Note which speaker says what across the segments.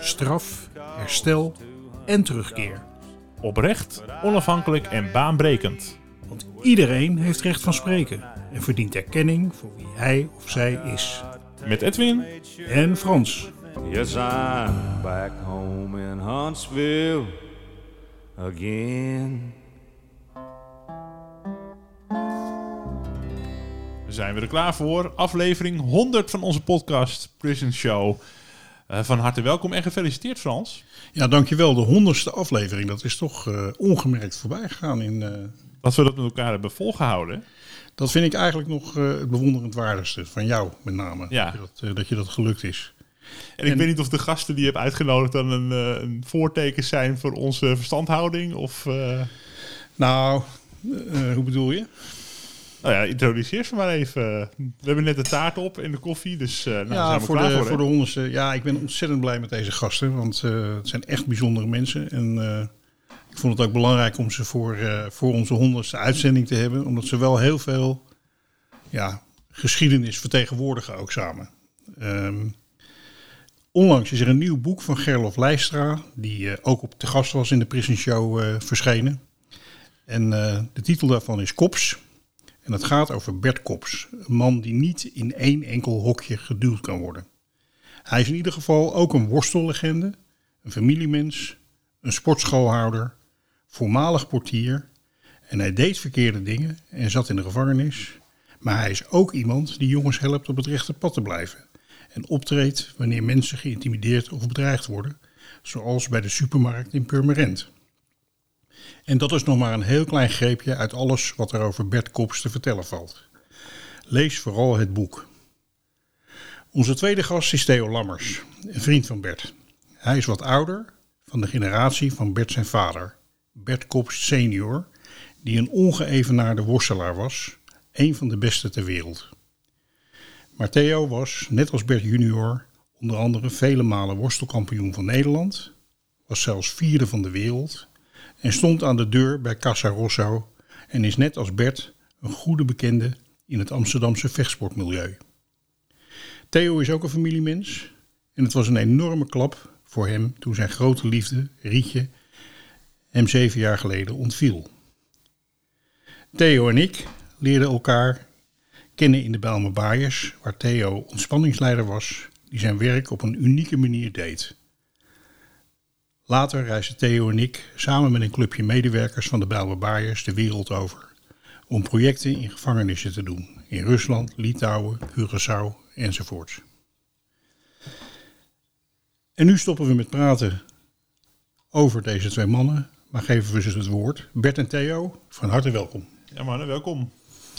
Speaker 1: straf, herstel en terugkeer.
Speaker 2: Oprecht, onafhankelijk en baanbrekend.
Speaker 1: Want iedereen heeft recht van spreken en verdient erkenning voor wie hij of zij is.
Speaker 2: Met Edwin
Speaker 1: En Frans.
Speaker 3: Yes, I'm back home in Huntsville again.
Speaker 2: we zijn we er klaar voor. Aflevering 100 van onze podcast Prison Show. Eh, van harte welkom en gefeliciteerd Frans.
Speaker 1: Ja, dankjewel. De honderdste aflevering. Dat is toch eh, ongemerkt voorbij gegaan. In, eh,
Speaker 2: Dat we dat met elkaar hebben volgehouden.
Speaker 1: dat vind ik eigenlijk nog het bewonderend waardigste. Van jou met name.
Speaker 2: Ja.
Speaker 1: Dat, je dat, je dat gelukt is.
Speaker 2: En ik weet niet of de gasten die je hebt uitgenodigd dan een, een voorteken zijn voor onze verstandhouding. Of,
Speaker 1: Nou, hoe bedoel je?
Speaker 2: Nou ja, introduceer ze maar even. We hebben net de taart op en de koffie, dus eh nou,
Speaker 1: ja,
Speaker 2: zijn we
Speaker 1: voor
Speaker 2: klaar
Speaker 1: de,
Speaker 2: voor.
Speaker 1: voor de honderdste. Ja, ik ben ontzettend blij met deze gasten. Want eh, het zijn echt bijzondere mensen. En eh, ik vond het ook belangrijk om ze voor, voor onze honderdste uitzending te hebben. Omdat ze wel heel veel ja, geschiedenis vertegenwoordigen ook samen. Ehm, onlangs is er een nieuw boek van Gerlof Leistra. Die ook op te gast was in de Prison Show verschenen. En de titel daarvan is Kops. En dat gaat over Bert Kops, een man die niet in één enkel hokje geduwd kan worden. Hij is in ieder geval ook een worstellegende, een familiemens, een sportschoolhouder, voormalig portier. En hij deed verkeerde dingen en zat in de gevangenis. Maar hij is ook iemand die jongens helpt op het rechte pad te blijven. En optreedt wanneer mensen geïntimideerd of bedreigd worden, zoals bij de supermarkt in Purmerend. En dat is nog maar een heel klein greepje uit alles wat er over Bert Kops te vertellen valt. Lees vooral het boek. Onze tweede gast is Theo Lammers, een vriend van Bert. Hij is wat ouder, van de generatie van Bert zijn vader, Bert Kops senior, die een ongeëvenaarde worstelaar was, een van de beste ter wereld. Maar Theo was, net als Bert junior, onder andere vele malen worstelkampioen van Nederland, was zelfs vierde van de wereld en stond aan de deur bij Casa Rosso en is net als Bert een goede bekende in het Amsterdamse vechtsportmilieu. Theo is ook een familiemens en het was een enorme klap voor hem toen zijn grote liefde, Rietje, hem zeven jaar geleden ontviel. Theo en ik leerden elkaar kennen in de Bijlmer Baaiers, waar Theo ontspanningsleider was, die zijn werk op een unieke manier deed. Later reisden Theo en ik samen met een clubje medewerkers van de Bijlmer Baaiers de wereld over. Om projecten in gevangenissen te doen. In Rusland, Litouwen, Curaçao enzovoorts. En nu stoppen we met praten over deze twee mannen. Maar geven we ze het woord. Bert en Theo, van harte welkom.
Speaker 2: Ja mannen, welkom.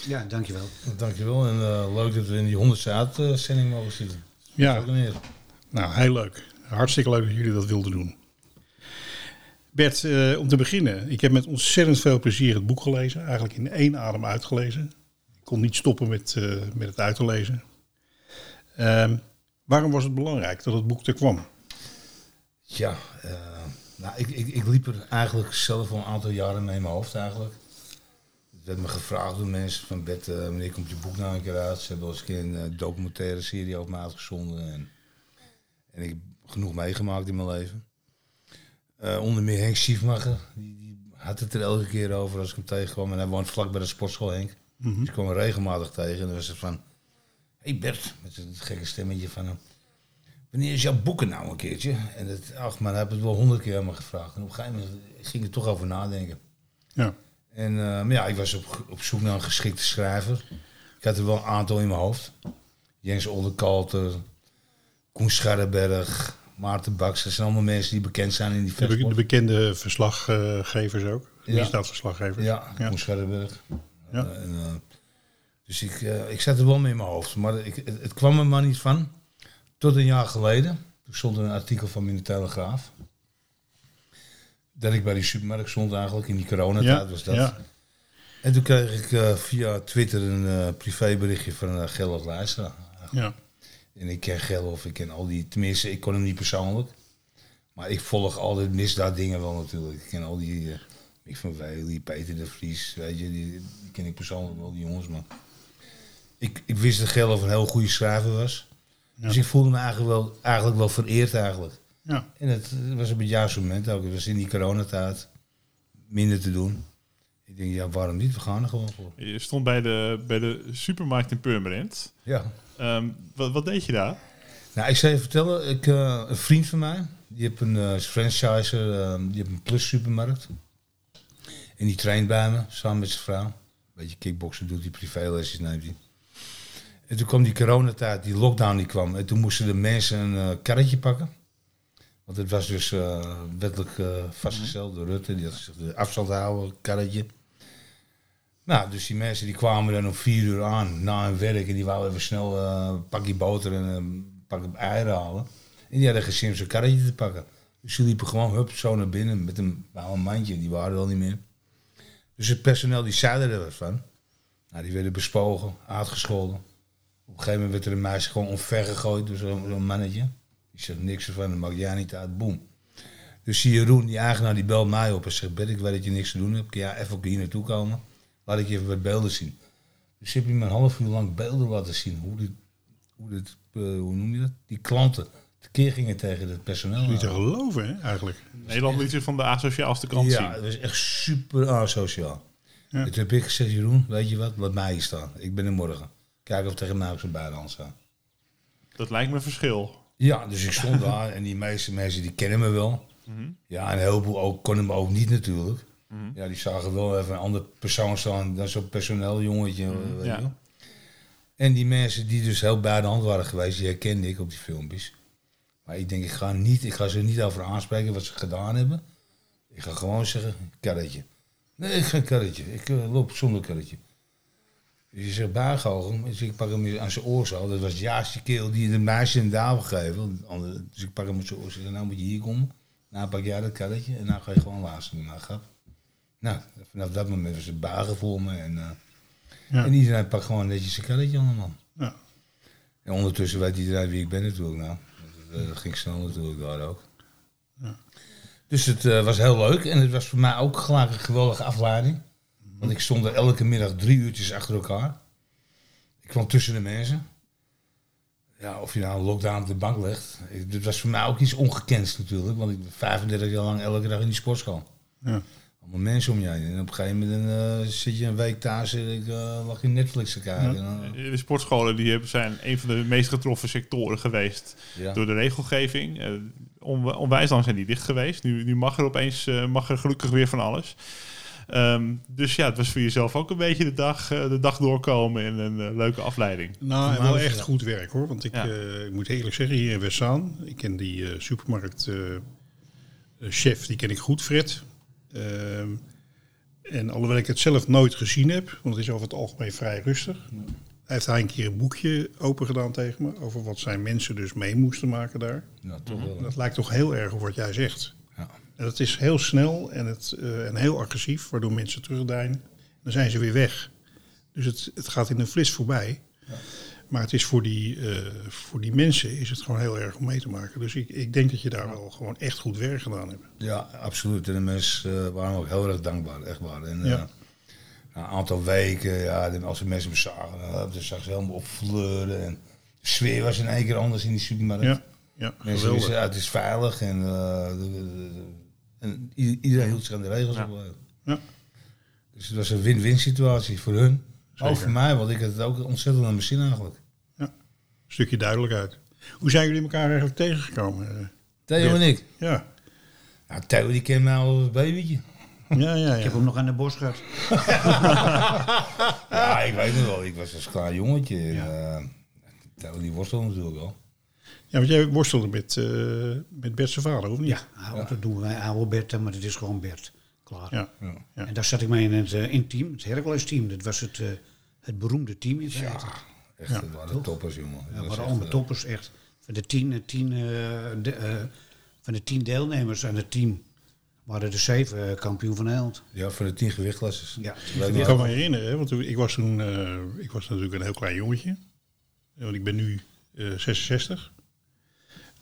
Speaker 4: Ja, dankjewel.
Speaker 5: Dankjewel en eh, leuk dat we in die 100 uitzending mogen zitten.
Speaker 1: Ja, nou heel leuk. Hartstikke leuk dat jullie dat wilden doen. Bert, eh, om te beginnen. Ik heb met ontzettend veel plezier het boek gelezen. Eigenlijk in één adem uitgelezen. Ik kon niet stoppen met, eh, met het uit te lezen. Ehm, waarom was het belangrijk dat het boek er kwam?
Speaker 5: Ja, eh, nou, ik, ik, ik liep er eigenlijk zelf al een aantal jaren mee in mijn hoofd eigenlijk. Het werd me gevraagd door mensen van Bert, wanneer komt je boek nou een keer uit? Ze hebben wel eens een keer een documentaire serie over me uitgezonden. En, en ik heb genoeg meegemaakt in mijn leven. Eh, onder meer Henk Schiefmacher, die, die had het er elke keer over als ik hem tegenkwam. En hij woont vlak bij de sportschool Henk. Dus ik kwam hem regelmatig tegen en dan was het van... Hé hey Bert, met zo'n gekke stemmetje van hem. Wanneer is jouw boeken nou een keertje? En dat, ach man, hij heeft het wel honderd keer aan me gevraagd. En op een gegeven moment ging ik er toch over nadenken.
Speaker 1: Ja.
Speaker 5: En uh, maar ja, ik was op, op zoek naar een geschikte schrijver. Ik had er wel een aantal in mijn hoofd. Jens Oldekalter, Koen Scharrenberg, Maarten Baks. Dat zijn allemaal mensen die bekend zijn in die
Speaker 1: De, de bekende verslaggevers ook.
Speaker 5: Ja.
Speaker 1: Misdaadverslaggevers.
Speaker 5: Ja,
Speaker 1: ja. Ja.
Speaker 5: Uh, en, uh, dus ik, uh, ik zat er wel mee in mijn hoofd. Maar ik, het, het kwam er maar niet van. Tot een jaar geleden. Toen stond er een artikel van de Telegraaf. Dat ik bij die supermarkt stond eigenlijk, in die coronatijd was dat.
Speaker 1: ja.
Speaker 5: En toen kreeg ik via Twitter een privéberichtje van uh, Luisteraar.
Speaker 1: ja.
Speaker 5: En ik ken Gerlof, ik ken al die, tenminste, ik kon hem niet persoonlijk. Maar ik volg al die misdaaddingen wel natuurlijk. Ik ken al die, eh Mick van Wely, Peter de Vries, weet je, die, die ken ik persoonlijk wel, die jongens. Maar ik, ik wist dat Gerlof een heel goede schrijver was.
Speaker 1: Ja.
Speaker 5: Dus ik voelde me eigenlijk wel, eigenlijk wel vereerd eigenlijk.
Speaker 1: ja.
Speaker 5: En het, was op het juiste moment ook. Het was in die coronatijd minder te doen. Ik denk, ja, waarom niet? We gaan er gewoon voor.
Speaker 2: Je stond bij de, bij de supermarkt in Purmerend.
Speaker 5: Ja.
Speaker 2: Ehm, wat, wat deed je daar?
Speaker 5: Nou, ik zal je vertellen, ik, eh, een vriend van mij, die heeft een eh, franchiser, eh, die heeft een plus supermarkt. En die traint bij me, samen met zijn vrouw. Beetje kickboksen doet hij, privélesjes neemt hij. En toen kwam die coronatijd, die lockdown die kwam. En toen moesten de mensen een eh, karretje pakken. Want het was dus wettelijk vastgesteld door Rutte. Die had zich de afstand houden, karretje. Nou, dus die mensen die kwamen dan om vier uur aan na hun werk. En die wouden even snel eh, een pakje boter en een pakje eieren halen. En die hadden geen zin om zo'n karretje te pakken. Dus die liepen gewoon hup, zo naar binnen met een, nou, een mandje. Die waren er al niet meer. Dus het personeel die zei er wat van. Nou, die werden bespogen, uitgescholden. Op een gegeven moment werd er een meisje gewoon omvergegooid door zo'n mannetje. Die zegt niks ervan, dat maakt jij niet uit, boem. Dus die Jeroen, die eigenaar, die belt mij op en zegt... Bert, ik weet dat je niks te doen hebt. Kun jij even hier naartoe komen? Laat ik je even wat beelden zien. Dus heb je me een half uur lang beelden laten zien. Hoe, dit, hoe, dit, eh, hoe noem je dat? Die klanten tekeer gingen tegen het personeel.
Speaker 1: Niet te geloven, hè, eigenlijk.
Speaker 2: Nederland liet zich van de asociaalste kant
Speaker 5: Ja,
Speaker 2: zien.
Speaker 5: dat is echt super asociaal.
Speaker 1: Ja.
Speaker 5: En toen heb ik gezegd, Jeroen, weet je wat? Laat mij hier staan. Ik ben er morgen. Kijk of tegen mij ook zo'n bijhand staan.
Speaker 2: Dat lijkt me een verschil.
Speaker 5: Ja, dus ik stond daar en die meeste mensen die kennen me wel.
Speaker 2: Mhm.
Speaker 5: Ja, en een heleboel ook, konden me ook niet natuurlijk.
Speaker 2: Mhm.
Speaker 5: Ja, die zagen wel even een ander persoon staan dan zo'n personeel jongetje. weet je
Speaker 2: ja.
Speaker 5: wel. En die mensen die dus heel bij de hand waren geweest, die herkende ik op die filmpjes. Maar ik denk, ik ga, niet, ik ga ze niet over aanspreken wat ze gedaan hebben. Ik ga gewoon zeggen, karretje. Nee, ik ga karretje. Ik eh, loop zonder karretje. Dus je zegt buigogen, dus ik pak hem aan zijn oor zo. Dat was juist die keel die de meisje een daal gegeven. Dus ik pak hem met zijn oor. Zeg, nou moet je hier komen. Nou pak jij dat karretje en nou ga je gewoon grap. Nou, vanaf dat moment was het buigen voor me. En, eh,
Speaker 1: Ja.
Speaker 5: en iedereen pakt gewoon netjes zijn karretje man.
Speaker 1: Ja.
Speaker 5: En ondertussen weet iedereen wie ik ben natuurlijk nou. Dat, eh, dat ging snel natuurlijk daar ook.
Speaker 1: Ja.
Speaker 5: Dus het eh, was heel leuk en het was voor mij ook gelijk een geweldige afleiding. Want ik stond er elke middag drie uurtjes achter elkaar. Ik kwam tussen de mensen. Ja, of je nou een lockdown op de bank legt. Ik, dit was voor mij ook iets ongekends natuurlijk. Want ik ben 35 jaar lang elke dag in die sportschool.
Speaker 1: Ja.
Speaker 5: Allemaal mensen om je heen. En op een gegeven moment eh, zit je een week thuis en ik uh, lag in Netflix te kijken.
Speaker 1: Ja.
Speaker 5: Dan-
Speaker 2: De sportscholen die hebben- zijn een van de meest getroffen sectoren geweest
Speaker 5: ja.
Speaker 2: door de regelgeving. Eh, on, onwijs lang zijn die dicht geweest. Nu, nu mag er opeens eh, mag er gelukkig weer van alles. Ehm, dus ja, het was voor jezelf ook een beetje de dag, eh, de dag doorkomen in een eh, leuke afleiding.
Speaker 1: Nou, en wel
Speaker 5: we-
Speaker 1: echt goed werk hoor. Want ik,
Speaker 2: Ja.
Speaker 1: eh, ik moet eerlijk zeggen, hier in Westzaan, ik ken die eh, supermarkt eh, eh, chef, die ken ik goed, Fred. Ehm, en alhoewel ik het zelf nooit gezien heb, want het is over het algemeen vrij rustig. Hij heeft hij een keer een boekje open gedaan tegen me over wat zijn mensen dus mee moesten maken daar.
Speaker 5: Toch wel.
Speaker 1: Dat lijkt toch heel erg op wat jij zegt.
Speaker 5: Ja.
Speaker 1: En dat is heel snel en, het, eh, en heel agressief, waardoor mensen terugdijnen. Dan zijn ze weer weg. Dus het, het gaat in een flis voorbij. Maar het is voor die, eh, voor die mensen is het gewoon heel erg om mee te maken. Dus ik, ik denk dat je daar wel gewoon echt goed werk gedaan hebt.
Speaker 5: Ja, absoluut. En de mensen eh, waren ook heel erg dankbaar, echt waar. En, eh,
Speaker 1: Ja.
Speaker 5: na een aantal weken, ja, als de mensen me zagen, dan zag ze helemaal opfleuren. En de sfeer was in één keer anders in die supermarkt.
Speaker 1: Ja, ja
Speaker 5: Mensen
Speaker 1: geweldig.
Speaker 5: wisten, ja, het is veilig en, eh, de- de- de- en iedereen hield zich aan de regels.
Speaker 2: Ja.
Speaker 5: op, eh.
Speaker 1: Ja.
Speaker 5: Dus het was een win-win situatie voor hun. Ook voor mij, want ik had het ook ontzettend naar mijn zin eigenlijk.
Speaker 1: Een stukje duidelijkheid. Hoe zijn jullie elkaar eigenlijk tegengekomen? Eh,
Speaker 5: Theo en ik.
Speaker 1: Ja,
Speaker 5: Nou, Theo die kent mij al als babytje.
Speaker 1: ja, ja.
Speaker 4: Ik heb
Speaker 1: ja.
Speaker 4: hem nog aan de bos gehad.
Speaker 5: Ja, ik weet het wel. Ik was als klein jongetje. En, eh, Theo die worstelde natuurlijk wel.
Speaker 1: ja want jij worstelde met, eh met Bert zijn vader, of niet?
Speaker 4: Ja, oude, dat doen wij oude Bert, maar het is gewoon Bert. Klaar.
Speaker 1: Ja.
Speaker 5: Ja.
Speaker 1: Ja.
Speaker 4: En daar zat ik mee in het, in het team, het Hercules team. Dat was het, eh, het beroemde team in feite.
Speaker 5: Echt, dat waren toppers, jongen.
Speaker 4: Ja, waren allemaal
Speaker 5: eh,
Speaker 4: toppers, echt. van de tien, eh, tien, eh, de, eh, van de tien deelnemers aan het team waren er zeven eh, kampioen van Nederland.
Speaker 5: Ja, voor de tien gewichtklasses.
Speaker 4: Ja,
Speaker 1: Ik
Speaker 5: ja.
Speaker 1: kan me herinneren, hè, want ik was toen, eh, ik was natuurlijk een heel klein jongetje. Eh, Want ik ben nu eh, 66.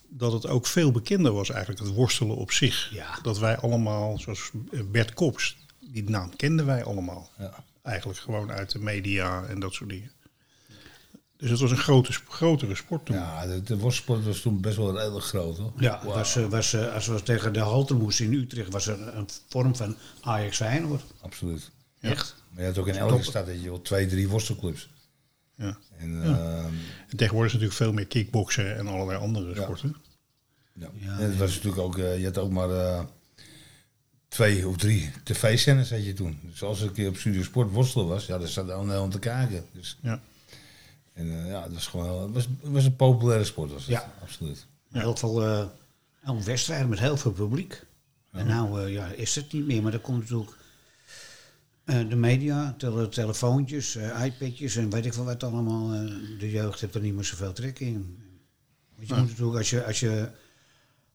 Speaker 1: Dat het ook veel bekender was eigenlijk, het worstelen op zich.
Speaker 4: Ja.
Speaker 1: Dat wij allemaal, zoals eh, Bert Kops, die naam kenden wij allemaal.
Speaker 5: Ja.
Speaker 1: Eigenlijk gewoon uit de media en dat soort dingen. Dus het was een grote, grotere sport toen.
Speaker 5: Ja, de, de worstsport was toen best wel redelijk groot, hoor.
Speaker 4: Ja, was, eh, was, eh, als we tegen de Halter moesten in Utrecht, was er een vorm van Ajax Feyenoord.
Speaker 5: Absoluut.
Speaker 4: Echt?
Speaker 5: Maar je had ook in elke stad dat je wel twee, drie worstelclubs.
Speaker 1: Ja.
Speaker 5: En, ehm,
Speaker 1: En tegenwoordig is natuurlijk veel meer kickboksen en allerlei andere sporten.
Speaker 5: ja.
Speaker 4: Ja,
Speaker 5: en het was natuurlijk ook, eh, je had ook maar twee of drie tv-zenders had je toen. Dus als ik een keer op Studio Sport worstelen was, ja, dan zat al Nederland te kijken. Dus,
Speaker 1: Ja.
Speaker 5: En eh, ja, het was gewoon, het was, het was een populaire sport, was het.
Speaker 4: Ja.
Speaker 5: Absoluut.
Speaker 4: Heel veel eh, een wedstrijd met heel veel publiek. En nou eh, ja, is het niet meer, maar dan komt natuurlijk de media, tele telefoontjes, iPadjes en weet ik veel wat allemaal. de jeugd heeft er niet meer zoveel trek in. Want je moet natuurlijk, als je, als, je,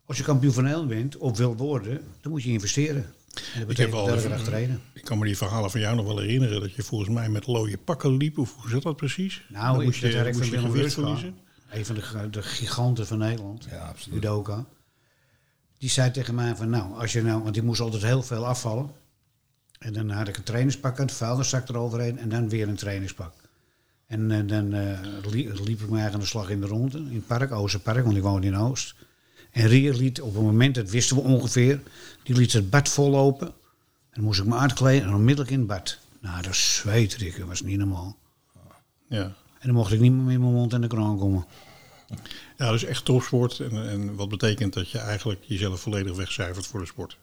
Speaker 4: als je kampioen van Nederland bent of wil worden, dan moet je investeren. En dat
Speaker 1: Ik heb
Speaker 4: bergen
Speaker 1: even-. Ik kan me die verhalen van jou nog wel herinneren dat je volgens mij met looie pakken liep. Of hoe zat dat precies?
Speaker 4: Nou,
Speaker 1: Dan
Speaker 4: ik
Speaker 1: moest je,
Speaker 4: werk
Speaker 1: moest
Speaker 4: van
Speaker 1: gewicht verliezen.
Speaker 4: een van de, giganten van Nederland,
Speaker 5: Ja, absoluut.
Speaker 4: judoka. Die zei tegen mij van, nou, als je nou, want die moest altijd heel veel afvallen. En dan had ik een trainingspak aan het vuilniszak eroverheen en dan weer een trainingspak. En eh, dan eh, li- liep ik me eigenlijk aan de slag in de ronde, in het park, Oosterpark, want ik woonde in Oost. En Rier liet op een moment, dat wisten we ongeveer, die liet het bad vol open. En dan moest ik me uitkleden en onmiddellijk in het bad. Nou, dat zweette ik, dat was niet normaal.
Speaker 1: Ja.
Speaker 4: En dan mocht ik niet meer met mijn mond in de kraan komen.
Speaker 1: ja, dus echt topsport. En, en wat betekent dat je eigenlijk jezelf volledig wegcijfert voor de sport.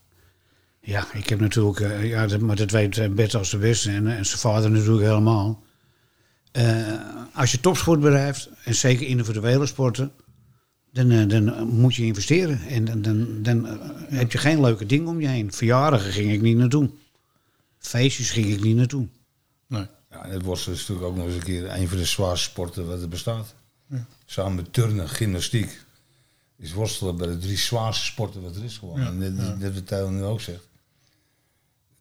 Speaker 4: Ja, ik heb natuurlijk, eh, ja, dat, maar dat weet eh, Bert als de beste en, en zijn vader natuurlijk helemaal. Eh, als je topsport bedrijft, en zeker individuele sporten, dan, eh, dan moet je investeren. En dan, dan, dan eh, heb je geen leuke dingen om je heen. Verjaardagen ging ik niet naartoe. Feestjes ging ik niet naartoe.
Speaker 1: Nee.
Speaker 5: Ja, en het worstelen is natuurlijk ook nog eens een keer een van de zwaarste sporten wat er bestaat. Samen met turnen, gymnastiek. Is worstelen bij de drie zwaarste sporten wat er is gewoon.
Speaker 1: Ja,
Speaker 5: En dat, dat, dat nu ook zegt.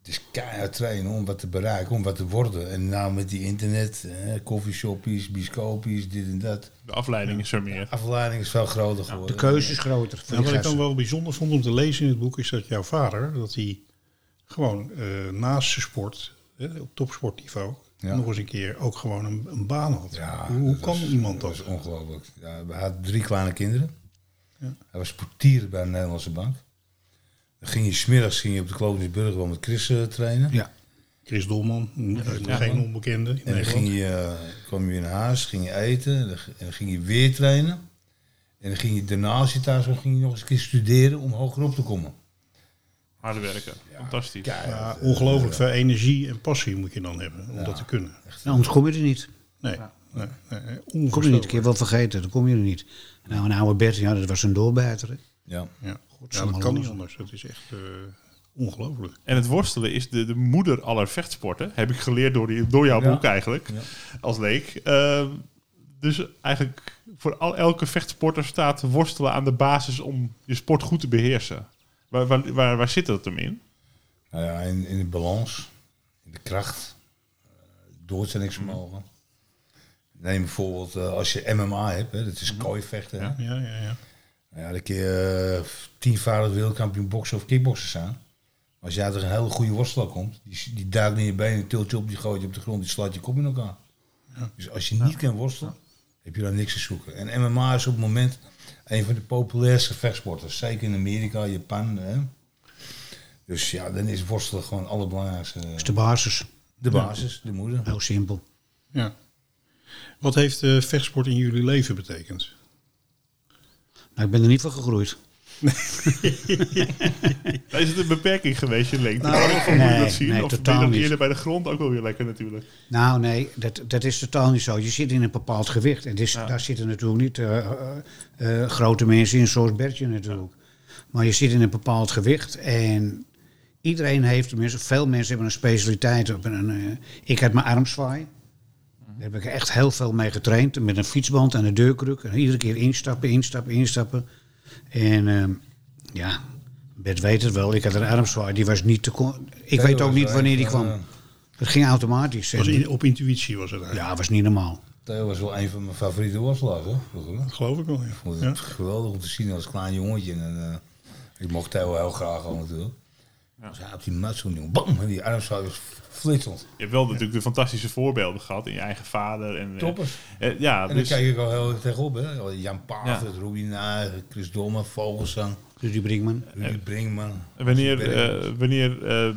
Speaker 5: Het is keihard trainen om wat te bereiken, om wat te worden. En nou met die internet, eh, koffieshoppies, biscopies, dit en dat.
Speaker 2: De afleiding is er meer.
Speaker 5: Afleiding is veel groter
Speaker 4: De
Speaker 5: geworden.
Speaker 4: keuze is groter.
Speaker 1: Nou,
Speaker 4: die
Speaker 1: wat ik dan wel bijzonder vond om te lezen in het boek is dat jouw vader, dat hij gewoon eh, naast zijn sport, hè, op topsportniveau,
Speaker 5: Ja.
Speaker 1: nog eens een keer ook gewoon een, een baan had.
Speaker 5: Ja,
Speaker 1: hoe kan
Speaker 5: was-
Speaker 1: iemand
Speaker 5: Dat
Speaker 1: dat?
Speaker 5: is ongelooflijk. Ja, hij had drie kleine kinderen.
Speaker 1: Ja.
Speaker 5: Hij was portier bij de Nederlandse bank. Ging je smiddags ging je op de Kloosburg wel met Chris eh, trainen.
Speaker 4: Ja,
Speaker 1: Chris Dolman, eh,
Speaker 5: Ja.
Speaker 1: geen onbekende in
Speaker 5: En dan ging je, eh, kwam je naar huis, ging je eten, en dan, ging je weer trainen. En dan ging je daarna, als je thuis ging je nog eens een keer studeren om hoger op te komen.
Speaker 2: Harde werken. Fantastisch.
Speaker 1: Ja, ongelooflijk veel energie en passie moet je dan hebben om dat te kunnen.
Speaker 4: nou, anders kom je er niet.
Speaker 1: Nee, nee, nee, nee,
Speaker 4: Kom je niet, een keer wel vergeten, dan kom je er niet. Nou, een oude Bert, ja, dat was een doorbijter. hè.
Speaker 5: Ja.
Speaker 1: Ja. Ja, dat kan niet anders. Dat is echt eh, ongelooflijk.
Speaker 2: En het worstelen is de, de moeder aller vechtsporten. Heb ik geleerd door, die, door jouw
Speaker 5: Ja.
Speaker 2: boek eigenlijk.
Speaker 5: Ja.
Speaker 2: Als leek. Ehm, dus eigenlijk voor al, elke vechtsporter staat worstelen aan de basis om je sport goed te beheersen. Waar, waar, waar, waar zit dat hem in?
Speaker 5: Nou ja, in, in de balans, in de kracht, eh, doorzettingsvermogen. Neem bijvoorbeeld eh, als je MMA hebt, hè, dat is kooivechten. hè.
Speaker 2: Ja.
Speaker 1: Ja, ja, ja.
Speaker 5: Nou ja, dan kun je uh, tienvoudig wereldkampioen boksen of kickboksen zijn. Als jij uit een hele goede worstelaar komt, die, die duikt in je benen, tilt je op, die gooit je op de grond, die slaat je kop in elkaar. Dus als je niet kan worstelen, heb je daar niks te zoeken. En MMA is op het moment een van de populairste vechtsporten. Zeker in Amerika, Japan. Hè. Dus ja, dan is worstelen gewoon het allerbelangrijkste.
Speaker 4: Dat is de basis.
Speaker 5: De basis, de moeder.
Speaker 4: Heel simpel.
Speaker 1: ja. Wat heeft eh, vechtsport in jullie leven betekend?
Speaker 4: Nou, ik ben er niet van gegroeid.
Speaker 2: Is het een beperking geweest, je lengte?
Speaker 4: Nou,
Speaker 2: Of moet je
Speaker 4: nee,
Speaker 2: dat zien?
Speaker 4: nee,
Speaker 2: of ben
Speaker 4: totaal
Speaker 2: je dan
Speaker 4: niet.
Speaker 2: eerder bij de grond ook wel weer lekker natuurlijk?
Speaker 4: Nou, nee, dat, dat is totaal niet zo. Je zit in een bepaald gewicht. En dus, daar zitten natuurlijk niet eh, eh, eh, grote mensen in, zoals Bertje natuurlijk. Maar je zit in een bepaald gewicht. En iedereen heeft, tenminste veel mensen hebben een specialiteit. Op een, ik had mijn armzwaai. Daar heb ik echt heel veel mee getraind. Met een fietsband en een deurkruk. En iedere keer instappen, instappen, instappen. En ehm, ja, Bert weet het wel. Ik had een armzwaai. Die was niet te... kon- Ik weet ook niet wanneer die kwam. Het ging automatisch.
Speaker 1: Was
Speaker 4: En-
Speaker 1: in- op intuïtie was het eigenlijk.
Speaker 4: ja, was niet normaal.
Speaker 5: Theo was wel een van mijn favoriete worstelaars, hoor.
Speaker 1: Dat geloof ik wel,
Speaker 5: Ik vond het
Speaker 1: ja.
Speaker 5: geweldig om te zien als klein jongetje. En, eh, ik mocht Theo heel graag al natuurlijk. Dus hij op die mat zo'n jongen, bam, en die armzwaai was flitsend.
Speaker 2: Je hebt wel natuurlijk de fantastische voorbeelden gehad in je eigen vader. En, eh,
Speaker 5: Toppers.
Speaker 2: eh, ja,
Speaker 5: En daar
Speaker 2: dus,
Speaker 5: kijk ik al heel erg tegenop, hè. Jan Paaf,
Speaker 2: Ja.
Speaker 5: Ruby Naar, Chris Domme, Vogelsang,
Speaker 4: Rudy Brinkman.
Speaker 5: Rudy Brinkman.
Speaker 2: wanneer, eh, wanneer eh,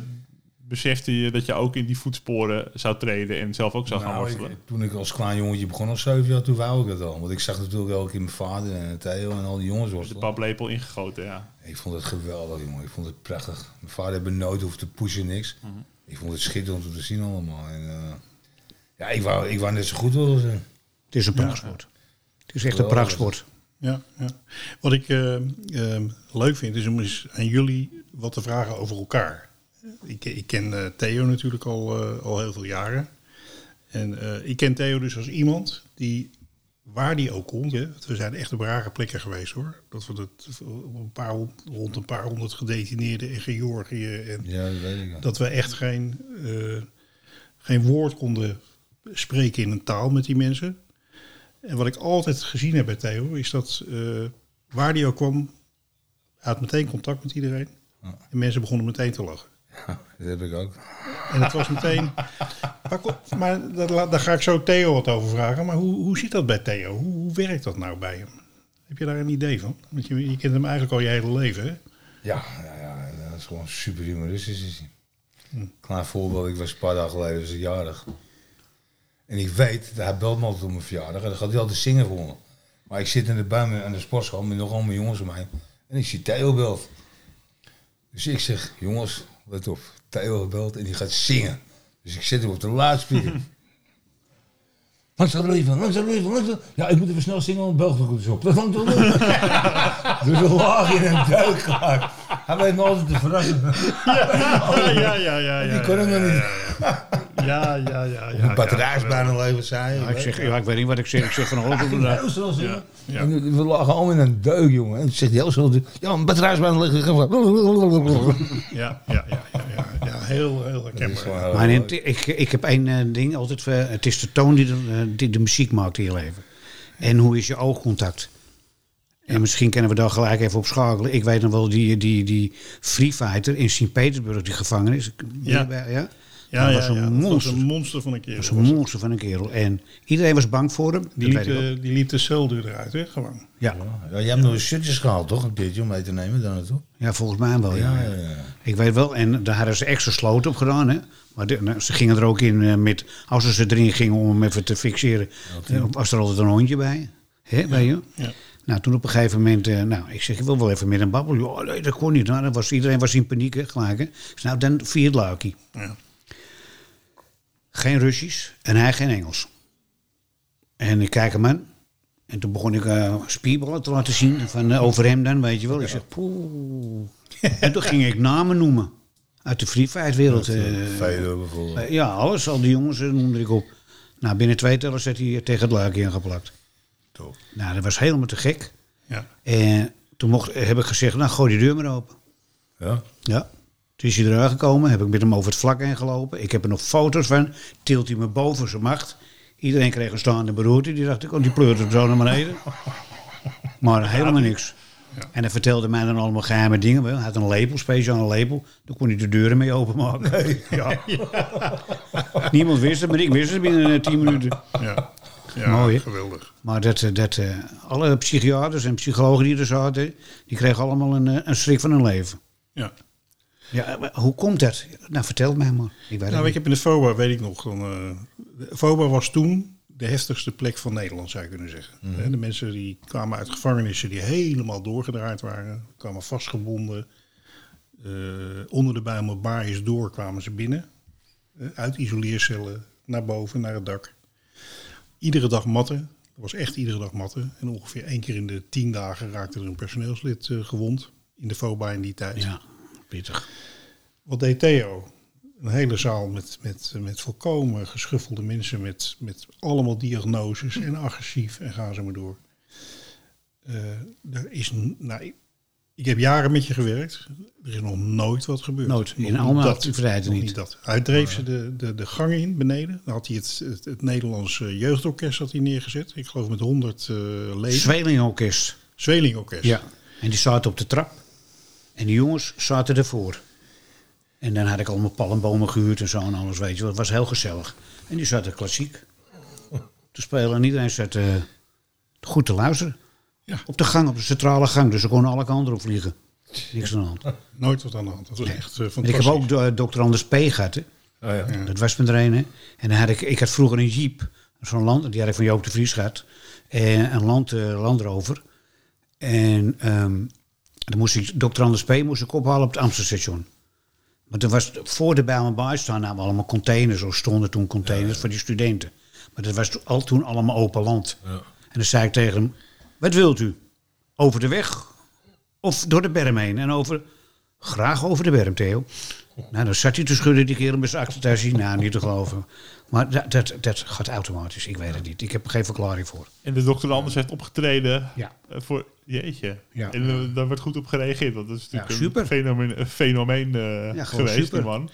Speaker 2: besefte je dat je ook in die voetsporen zou treden en zelf ook zou gaan
Speaker 5: Nou,
Speaker 2: worstelen?
Speaker 5: ik- toen ik als klein jongetje begon als zeven jaar, toen wou ik dat al. Want ik zag natuurlijk ook in mijn vader en Theo en al die jongens
Speaker 2: de
Speaker 5: worstelen.
Speaker 2: paplepel ingegoten, ja.
Speaker 5: Ik vond het geweldig, jongen. Ik vond het prachtig. Mijn vader heeft me nooit hoeven te pushen, niks.
Speaker 2: Mhm.
Speaker 5: Ik vond het schitterend om te zien allemaal. En, eh, ja, ik wou, ik wou net zo goed willen zijn.
Speaker 4: Het is een prachtsport. Het is echt een prachtsport.
Speaker 1: Ja, ja. Wat ik eh, eh, leuk vind is om eens aan jullie wat te vragen over elkaar. Ik, ik ken eh, Theo natuurlijk al, eh, al heel veel jaren. En eh, ik ken Theo dus als iemand die, waar die ook komt, we zijn echt op rare plekken geweest hoor. Dat we het, op een paar, rond een paar honderd gedetineerden in Georgië. En
Speaker 5: Ja, dat weet ik.
Speaker 1: dat we echt geen, geen woord konden spreken in een taal met die mensen. En wat ik altijd gezien heb bij Theo, is dat waar die ook kwam, hij had meteen contact met iedereen. En mensen begonnen meteen te lachen.
Speaker 5: Ja, dat heb ik ook.
Speaker 1: En het was meteen. Maar, daar, ga ik zo Theo wat over vragen. Maar hoe, hoe zit dat bij Theo? Hoe, hoe werkt dat nou bij hem? Heb je daar een idee van? Want je, je kent hem eigenlijk al je hele leven, hè?
Speaker 5: Ja, ja, ja, dat is gewoon super humoristisch. is.
Speaker 1: Hm.
Speaker 5: Klein voorbeeld, ik was een paar dagen geleden jarig. En ik weet, hij belt me altijd op mijn verjaardag en dan gaat hij altijd zingen voor me. Maar ik zit in de buim aan de sportschool met nog allemaal jongens om mij. En ik zie Theo belt. Dus ik zeg, jongens, let op. Theo belt en die gaat zingen. Dus ik zet hem op de luidspreker. Langs dat leven, langs dat leven, langs dat... Ja, ik moet even snel zingen, want België goed op. Dat langs dat leven. dus we lagen in een duik gemaakt. Hij weet me altijd te verrassen.
Speaker 1: Ja, ja, ja, ja.
Speaker 5: Die kon hem nog niet.
Speaker 1: Ja, ja, ja.
Speaker 5: Een batterijsbaan leven, zei
Speaker 4: Ja,
Speaker 5: hij.
Speaker 4: ik, zeg, ja, ik weet niet wat ik zeg. Ik zeg van alles op de dag.
Speaker 5: Heel snel zingen.
Speaker 1: ja.
Speaker 5: En we lagen allemaal in een deuk, jongen. En zegt hij heel snel, ja, een batterijsbaan liggen.
Speaker 1: Ja, ja, ja, ja, ja, ja heel, heel herkenbaar.
Speaker 4: Maar ik, ik heb één eh, ding altijd. het is de toon die de, eh, die de muziek maakt in je leven. En hoe is je oogcontact? En misschien kunnen we daar gelijk even op schakelen. Ik weet nog wel die, die, die Free Fighter in Sint-Petersburg, die gevangenis.
Speaker 1: Ja.
Speaker 4: ja? Ja?
Speaker 1: Ja,
Speaker 4: Dat
Speaker 1: ja,
Speaker 4: was een
Speaker 1: ja, dat was
Speaker 4: monster.
Speaker 1: een monster van een keer.
Speaker 4: Dat is een monster van een kerel. En iedereen was bang voor hem.
Speaker 1: Die liep, die liep de celdeur eruit, hè, gewoon.
Speaker 4: ja.
Speaker 5: Ja, jij hebt nog een shirtjes gehaald, toch? Een keertje om mee te nemen daar naartoe.
Speaker 4: ja, volgens mij wel. Ja,
Speaker 5: Ja,
Speaker 4: ja.
Speaker 5: ja, ja.
Speaker 4: Ik weet wel, en daar hadden ze extra sloot op gedaan. Hè? Maar de- nou, ze gingen er ook in eh, met, als ze erin gingen om hem even te fixeren, eh, was er altijd een hondje bij. Hè, bij je?
Speaker 1: Ja.
Speaker 4: Nou, toen op een gegeven moment, eh, nou, ik zeg, ik wil wel even met een babbel. Ja, nee, dat kon niet. Nou, dan was, iedereen was in paniek, hè, gelijk. Hè. Zeg, nou, dan vier luikie.
Speaker 1: Ja.
Speaker 4: Geen Russisch en hij geen Engels. En ik kijk hem aan. En toen begon ik eh, spierballen te laten zien van, eh, over hem dan, weet je wel. Ik zeg, poeh. en toen ging ik namen noemen. Uit de free fight wereld. eh, ja, alles, al die jongens noemde ik op. Nou, binnen twee tellen zat hij tegen het luikje aangeplakt.
Speaker 5: Top.
Speaker 4: Nou, dat was helemaal te gek.
Speaker 1: Ja.
Speaker 4: En toen mocht, heb ik gezegd, nou, gooi die deur maar open.
Speaker 5: Ja?
Speaker 4: Ja. Toen is hij eruit gekomen, heb ik met hem over het vlak heen gelopen. Ik heb er nog foto's van. Tilt hij me boven zijn macht. Iedereen kreeg een staande beroerte. Die dacht ik, oh, die pleurde zo naar beneden. Maar helemaal niks. En hij vertelde mij dan allemaal geheime dingen. Hij had een lepel, speciale lepel. Daar kon hij de deuren mee openmaken. Ja. Niemand wist het, maar ik wist het binnen eh, tien minuten.
Speaker 1: Ja. ja
Speaker 4: Mooi,
Speaker 1: geweldig.
Speaker 4: Maar dat, eh, dat, eh, alle psychiaters en psychologen die er zaten... die kregen allemaal een, een schrik van hun leven.
Speaker 1: Ja.
Speaker 4: Ja, maar hoe komt dat? Nou, vertel het mij maar. Ik weet het
Speaker 1: Nou, ik heb in de FOBA, weet ik nog, dan, eh, FOBA was toen de heftigste plek van Nederland, zou je kunnen zeggen. Hè, De mensen die kwamen uit gevangenissen die helemaal doorgedraaid waren, kwamen vastgebonden. eh, onder de Bijlmerbaaiers door kwamen ze binnen. eh, uit isoleercellen naar boven, naar het dak. Iedere dag matten. Dat was echt iedere dag matten. En ongeveer één keer in de tien dagen raakte er een personeelslid eh, gewond. In de FOBA in die tijd.
Speaker 4: Ja, pittig.
Speaker 1: Wat deed Theo? een hele zaal met, met, met volkomen geschuffelde mensen met, met allemaal diagnoses en agressief en gaan ze maar door. Eh, er is, nou, ik, heb jaren met je gewerkt. Er is nog nooit wat gebeurd.
Speaker 4: Nooit. In allemaal
Speaker 1: dat.
Speaker 4: niet.
Speaker 1: dat. Hij dreef ze de, de, de gang in beneden. Dan had hij het, het, het Nederlands eh, jeugdorkest had hij neergezet. Ik geloof met 100 eh leden.
Speaker 4: Zwelingorkest.
Speaker 1: Zwelingorkest.
Speaker 4: Ja. En die zaten op de trap. En die jongens zaten ervoor. En dan had ik allemaal palmbomen gehuurd en zo en alles, weet je wel. Het was heel gezellig. En die zaten klassiek te spelen. En iedereen zat eh, goed te luisteren.
Speaker 1: Ja.
Speaker 4: Op de gang, op de centrale gang. Dus ze konden alle kanten op vliegen. Niks aan de hand.
Speaker 1: Nooit wat aan de hand. Dat was echt uh,
Speaker 4: En
Speaker 1: fantastisch.
Speaker 4: ik heb ook do- dokter Anders P. gehad. Hè.
Speaker 5: Oh ja.
Speaker 4: Dat was met er een. hè. En dan had ik, ik had vroeger een jeep. Zo'n land, die had ik van Joop de Vries gehad. En een land, eh, landrover. En ehm, dan moest ik, dokter Anders P. moest ik ophalen op het Amstelstation. Maar toen was voor de Bijlmerbaai staan namen allemaal containers. Zo stonden toen containers voor die studenten. Maar dat was al toen allemaal open land.
Speaker 5: Ja.
Speaker 4: En dan zei ik tegen hem, wat wilt u? Over de weg of door de berm heen? En over, graag over de berm, Theo. Nou, dan zat hij te schudden, die kerel met zijn achtertuin. Nou, niet te geloven. Maar dat, dat, dat gaat automatisch, ik weet het niet. Ik heb er geen verklaring voor.
Speaker 2: En de dokter Anders heeft opgetreden
Speaker 4: Ja.
Speaker 2: eh, voor... Jeetje.
Speaker 4: Ja.
Speaker 2: En eh, daar werd goed op gereageerd. Want dat is natuurlijk
Speaker 4: Ja, super.
Speaker 2: een fenomeen, een fenomeen eh,
Speaker 4: Ja,
Speaker 2: geweest,
Speaker 4: super.
Speaker 2: die man.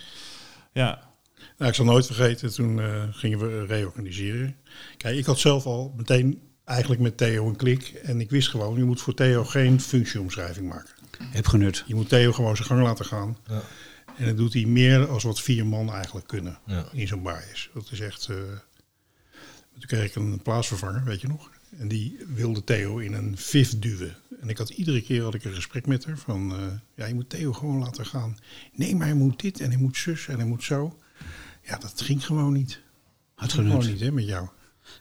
Speaker 2: Ja.
Speaker 1: Nou, ik zal nooit vergeten, toen eh, gingen we reorganiseren. Kijk, ik had zelf al meteen eigenlijk met Theo een klik. En ik wist gewoon, je moet voor Theo geen functieomschrijving maken.
Speaker 4: Heb genut.
Speaker 1: Je moet Theo gewoon zijn gang laten gaan.
Speaker 5: Ja.
Speaker 1: En dat doet hij meer als wat vier man eigenlijk kunnen
Speaker 5: Ja.
Speaker 1: in zo'n bias. Dat is echt... eh, toen kreeg ik een plaatsvervanger, weet je nog. En die wilde Theo in een VIF duwen. En ik had iedere keer had ik een gesprek met haar van... eh, ja, je moet Theo gewoon laten gaan. Nee, maar hij moet dit en hij moet zus en hij moet zo. Ja, dat ging gewoon niet.
Speaker 4: Had
Speaker 1: Gewoon
Speaker 4: genut.
Speaker 1: niet, hè, met jou.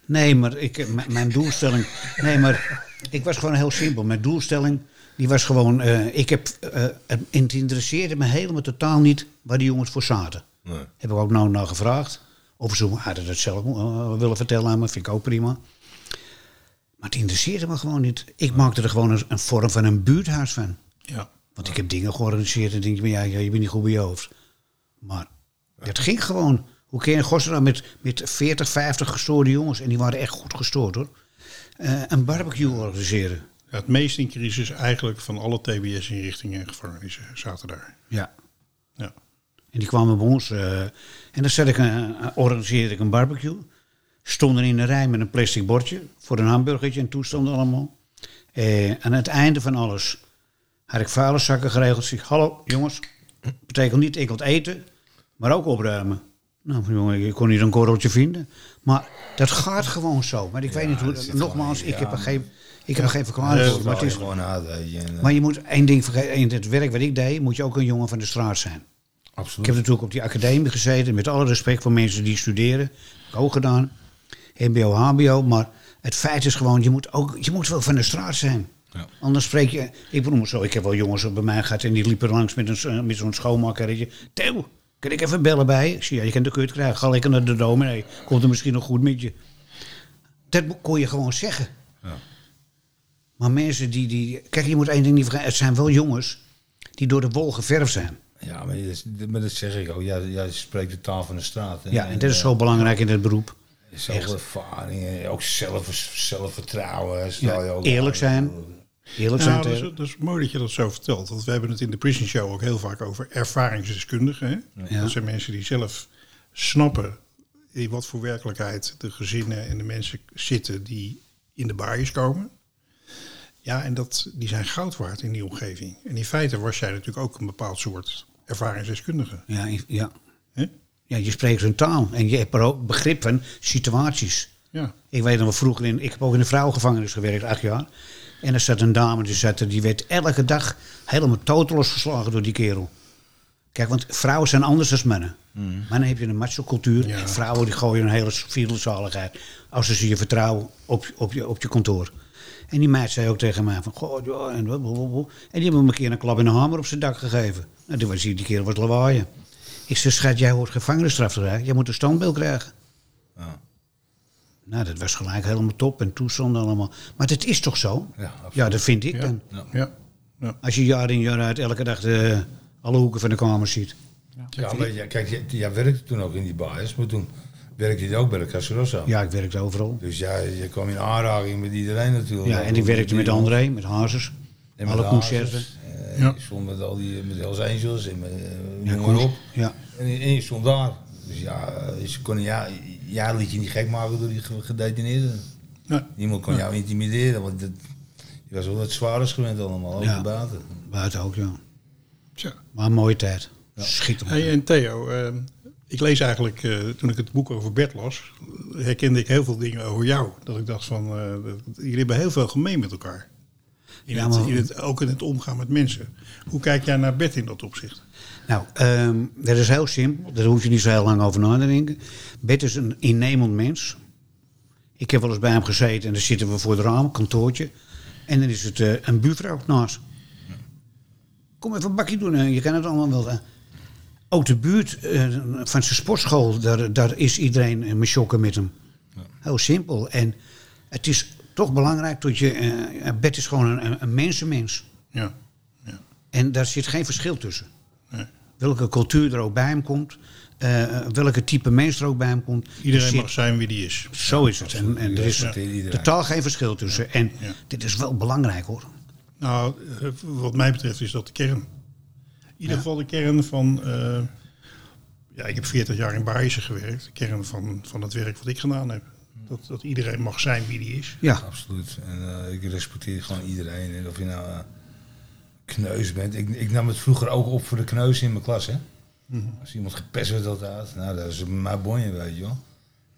Speaker 4: Nee, maar ik, eh, mijn doelstelling. Nee, maar ik was gewoon heel simpel. Mijn doelstelling die was gewoon. eh, ik heb, eh, het interesseerde me helemaal totaal niet waar die jongens voor zaten.
Speaker 5: Nee.
Speaker 4: Heb ik ook nou naar gevraagd. Of ze hadden dat zelf willen vertellen aan me, vind ik ook prima. Maar het interesseerde me gewoon niet. Ik maakte er gewoon een, een vorm van een buurthuis van.
Speaker 1: Ja.
Speaker 4: Want ik heb dingen georganiseerd en denk je, ja, ja, je bent niet goed bij je hoofd. Maar het ging gewoon. Hoe kun je in godsnaam met, met 40, 50 gestoorde jongens, en die waren echt goed gestoord hoor, eh, een barbecue organiseren?
Speaker 1: Ja, het meest in crisis eigenlijk van alle TBS-inrichtingen en gevangenissen zaten daar.
Speaker 4: Ja.
Speaker 1: Ja.
Speaker 4: En die kwamen bij ons. eh, en dan zet ik een, eh, organiseerde ik een barbecue. Stonden in een rij met een plastic bordje voor een hamburgertje en toestanden allemaal. Eh, aan het einde van alles had ik vuilniszakken geregeld. Zeg, hallo jongens, betekent niet enkel het eten, maar ook opruimen. Nou, jongen, ik kon niet een korreltje vinden. Maar dat gaat gewoon zo. Maar ik weet niet hoe.
Speaker 5: dat
Speaker 4: Nogmaals,
Speaker 5: gewoon
Speaker 4: ik heb er geen, ik heb er geen verklaring voor. Maar, het is,
Speaker 5: gewoon
Speaker 4: maar je moet één ding vergeten. In het werk wat ik deed, moet je ook een jongen van de straat zijn. Ik
Speaker 5: absoluut.
Speaker 4: heb natuurlijk op die academie gezeten, met alle respect voor mensen die studeren. Heb ik ook gedaan. MBO, HBO. Maar het feit is gewoon, je moet, ook, je moet wel van de straat zijn.
Speaker 5: Ja.
Speaker 4: Anders spreek je. Ik bedoel maar zo, ik heb wel jongens bij mij gehad en die liepen langs met, een, met zo'n schoonmakertje. Theo, kan ik even bellen bij je? Ik zie, ja, je kan de kut krijgen. Ga lekker naar de dominee. Komt er misschien nog goed met je. Dat kon je gewoon zeggen.
Speaker 5: Ja.
Speaker 4: Maar mensen die, die. Kijk, je moet één ding niet vergeten. Het zijn wel jongens die door de wol geverfd zijn.
Speaker 5: Ja, maar dat, maar dat zeg ik ook. Jij, jij spreekt de taal van de straat.
Speaker 4: Ja, en dat is
Speaker 5: eh,
Speaker 4: zo belangrijk in het beroep.
Speaker 5: Zoveel ervaring, en ook zelf, zelfvertrouwen. stel je ook
Speaker 4: eerlijk
Speaker 5: aan.
Speaker 4: zijn. Eerlijk
Speaker 1: Ja,
Speaker 4: zijn.
Speaker 1: dat, is, dat is mooi dat je dat zo vertelt. Want we hebben het in de Prison Show ook heel vaak over ervaringsdeskundigen. Hè?
Speaker 4: Ja.
Speaker 1: Dat zijn mensen die zelf snappen in wat voor werkelijkheid de gezinnen en de mensen zitten die in de baaiers komen. Ja, en dat, die zijn goud waard in die omgeving. En in feite was jij natuurlijk ook een bepaald soort ervaringsdeskundige.
Speaker 4: Ja, ja.
Speaker 1: Hè?
Speaker 4: Ja, je spreekt hun taal. En je hebt er ook begrip van situaties.
Speaker 1: Ja.
Speaker 4: Ik weet nog wel vroeger, in, ik heb ook in de vrouwengevangenis gewerkt, acht jaar. En er zat een dame, die, zat er, die werd elke dag helemaal toteloos geslagen door die kerel. Kijk, want vrouwen zijn anders dan mannen. Mannen heb je een macho-cultuur.
Speaker 1: Ja.
Speaker 4: En vrouwen die gooien een hele vielzaligheid. Als ze je vertrouwen op, op, je, op je kantoor. En die meid zei ook tegen mij van... Goh, ja, en, blablabla. en die hebben me een keer een klap in de hamer op zijn dak gegeven. Nou, toen was die, die kerel wat lawaaien. Ik zei, schat, jij hoort gevangenisstraf te krijgen. Jij moet een standbeeld krijgen.
Speaker 5: Ja.
Speaker 4: Nou, dat was gelijk helemaal top en toestanden allemaal. Maar het is toch zo?
Speaker 5: Ja,
Speaker 4: dat vind ik
Speaker 1: Ja.
Speaker 4: dan.
Speaker 1: Ja. Ja.
Speaker 4: Als je jaar in jaar uit elke dag de, alle hoeken van de kamer ziet.
Speaker 5: Ja, maar ja, kijk, jij, jij werkte toen ook in die bias, maar toen werkte je ook bij de Casa Rossa.
Speaker 4: Ja, ik werkte overal.
Speaker 5: Dus ja, je kwam in aanraking met iedereen natuurlijk.
Speaker 4: Ja, en ik werkte met André, met Hazes.
Speaker 5: En
Speaker 4: alle concerten.
Speaker 5: Eh,
Speaker 1: Ja.
Speaker 5: Je stond met al die met Hells Angels en met eh,
Speaker 4: Ja, kon-
Speaker 5: maar op.
Speaker 4: Ja,
Speaker 5: En, en je stond daar. Dus ja, eh, ze konden ja, ja, liet je niet gek maken door die ge- gedetineerden.
Speaker 1: Nee.
Speaker 5: Niemand kon jou intimideren, want dat, je was wel wat zwaarders gewend allemaal, ook
Speaker 4: Ja.
Speaker 5: buiten.
Speaker 4: buiten ook, ja.
Speaker 1: Tja.
Speaker 4: Maar een mooie tijd. Schitterend.
Speaker 1: Hey, en Theo, eh, ik lees eigenlijk, eh, toen ik het boek over Bert las, herkende ik heel veel dingen over jou. Dat ik dacht van, eh, jullie hebben heel veel gemeen met elkaar. In
Speaker 4: Ja,
Speaker 1: het,
Speaker 4: maar-
Speaker 1: in het, ook in het omgaan met mensen. Hoe kijk jij naar Bert in dat opzicht?
Speaker 4: Nou, ehm, dat is heel simpel. Daar hoef je niet zo heel lang over na te denken. Bert is een innemend mens. Ik heb wel eens bij hem gezeten en dan zitten we voor het raam, kantoortje. En dan is het eh, een buurvrouw naast. Kom even een bakje doen, eh, je kan het allemaal wel. eh. Ook de buurt eh, van zijn sportschool, daar, daar is iedereen uh, me chokken met hem. Heel simpel. En het is toch belangrijk dat je... eh, Bert is gewoon een, een mensenmens.
Speaker 1: Ja. ja.
Speaker 4: En daar zit geen verschil tussen.
Speaker 1: Nee.
Speaker 4: Welke cultuur er ook bij hem komt. eh, welke type mens er ook bij hem komt. er
Speaker 1: Iedereen
Speaker 4: zit-
Speaker 1: mag zijn wie die is.
Speaker 4: Zo is het. En, en er is
Speaker 5: iedereen.
Speaker 4: totaal geen verschil tussen. En
Speaker 1: Ja.
Speaker 4: dit is wel belangrijk hoor.
Speaker 1: Nou, eh, wat mij betreft is dat de kern. In ieder geval de kern van... eh, ja, ik heb 40 jaar in Baarse gewerkt. De kern van, van het werk wat ik gedaan heb. Dat, dat iedereen mag zijn wie die is.
Speaker 4: Ja,
Speaker 5: Absoluut. En eh, ik respecteer gewoon iedereen. En of je nou eh, kneus bent. Ik, ik nam het vroeger ook op voor de kneus in mijn klas. Hè? Als iemand gepest werd altijd. Nou, dat is mijn bonje, weet je wel.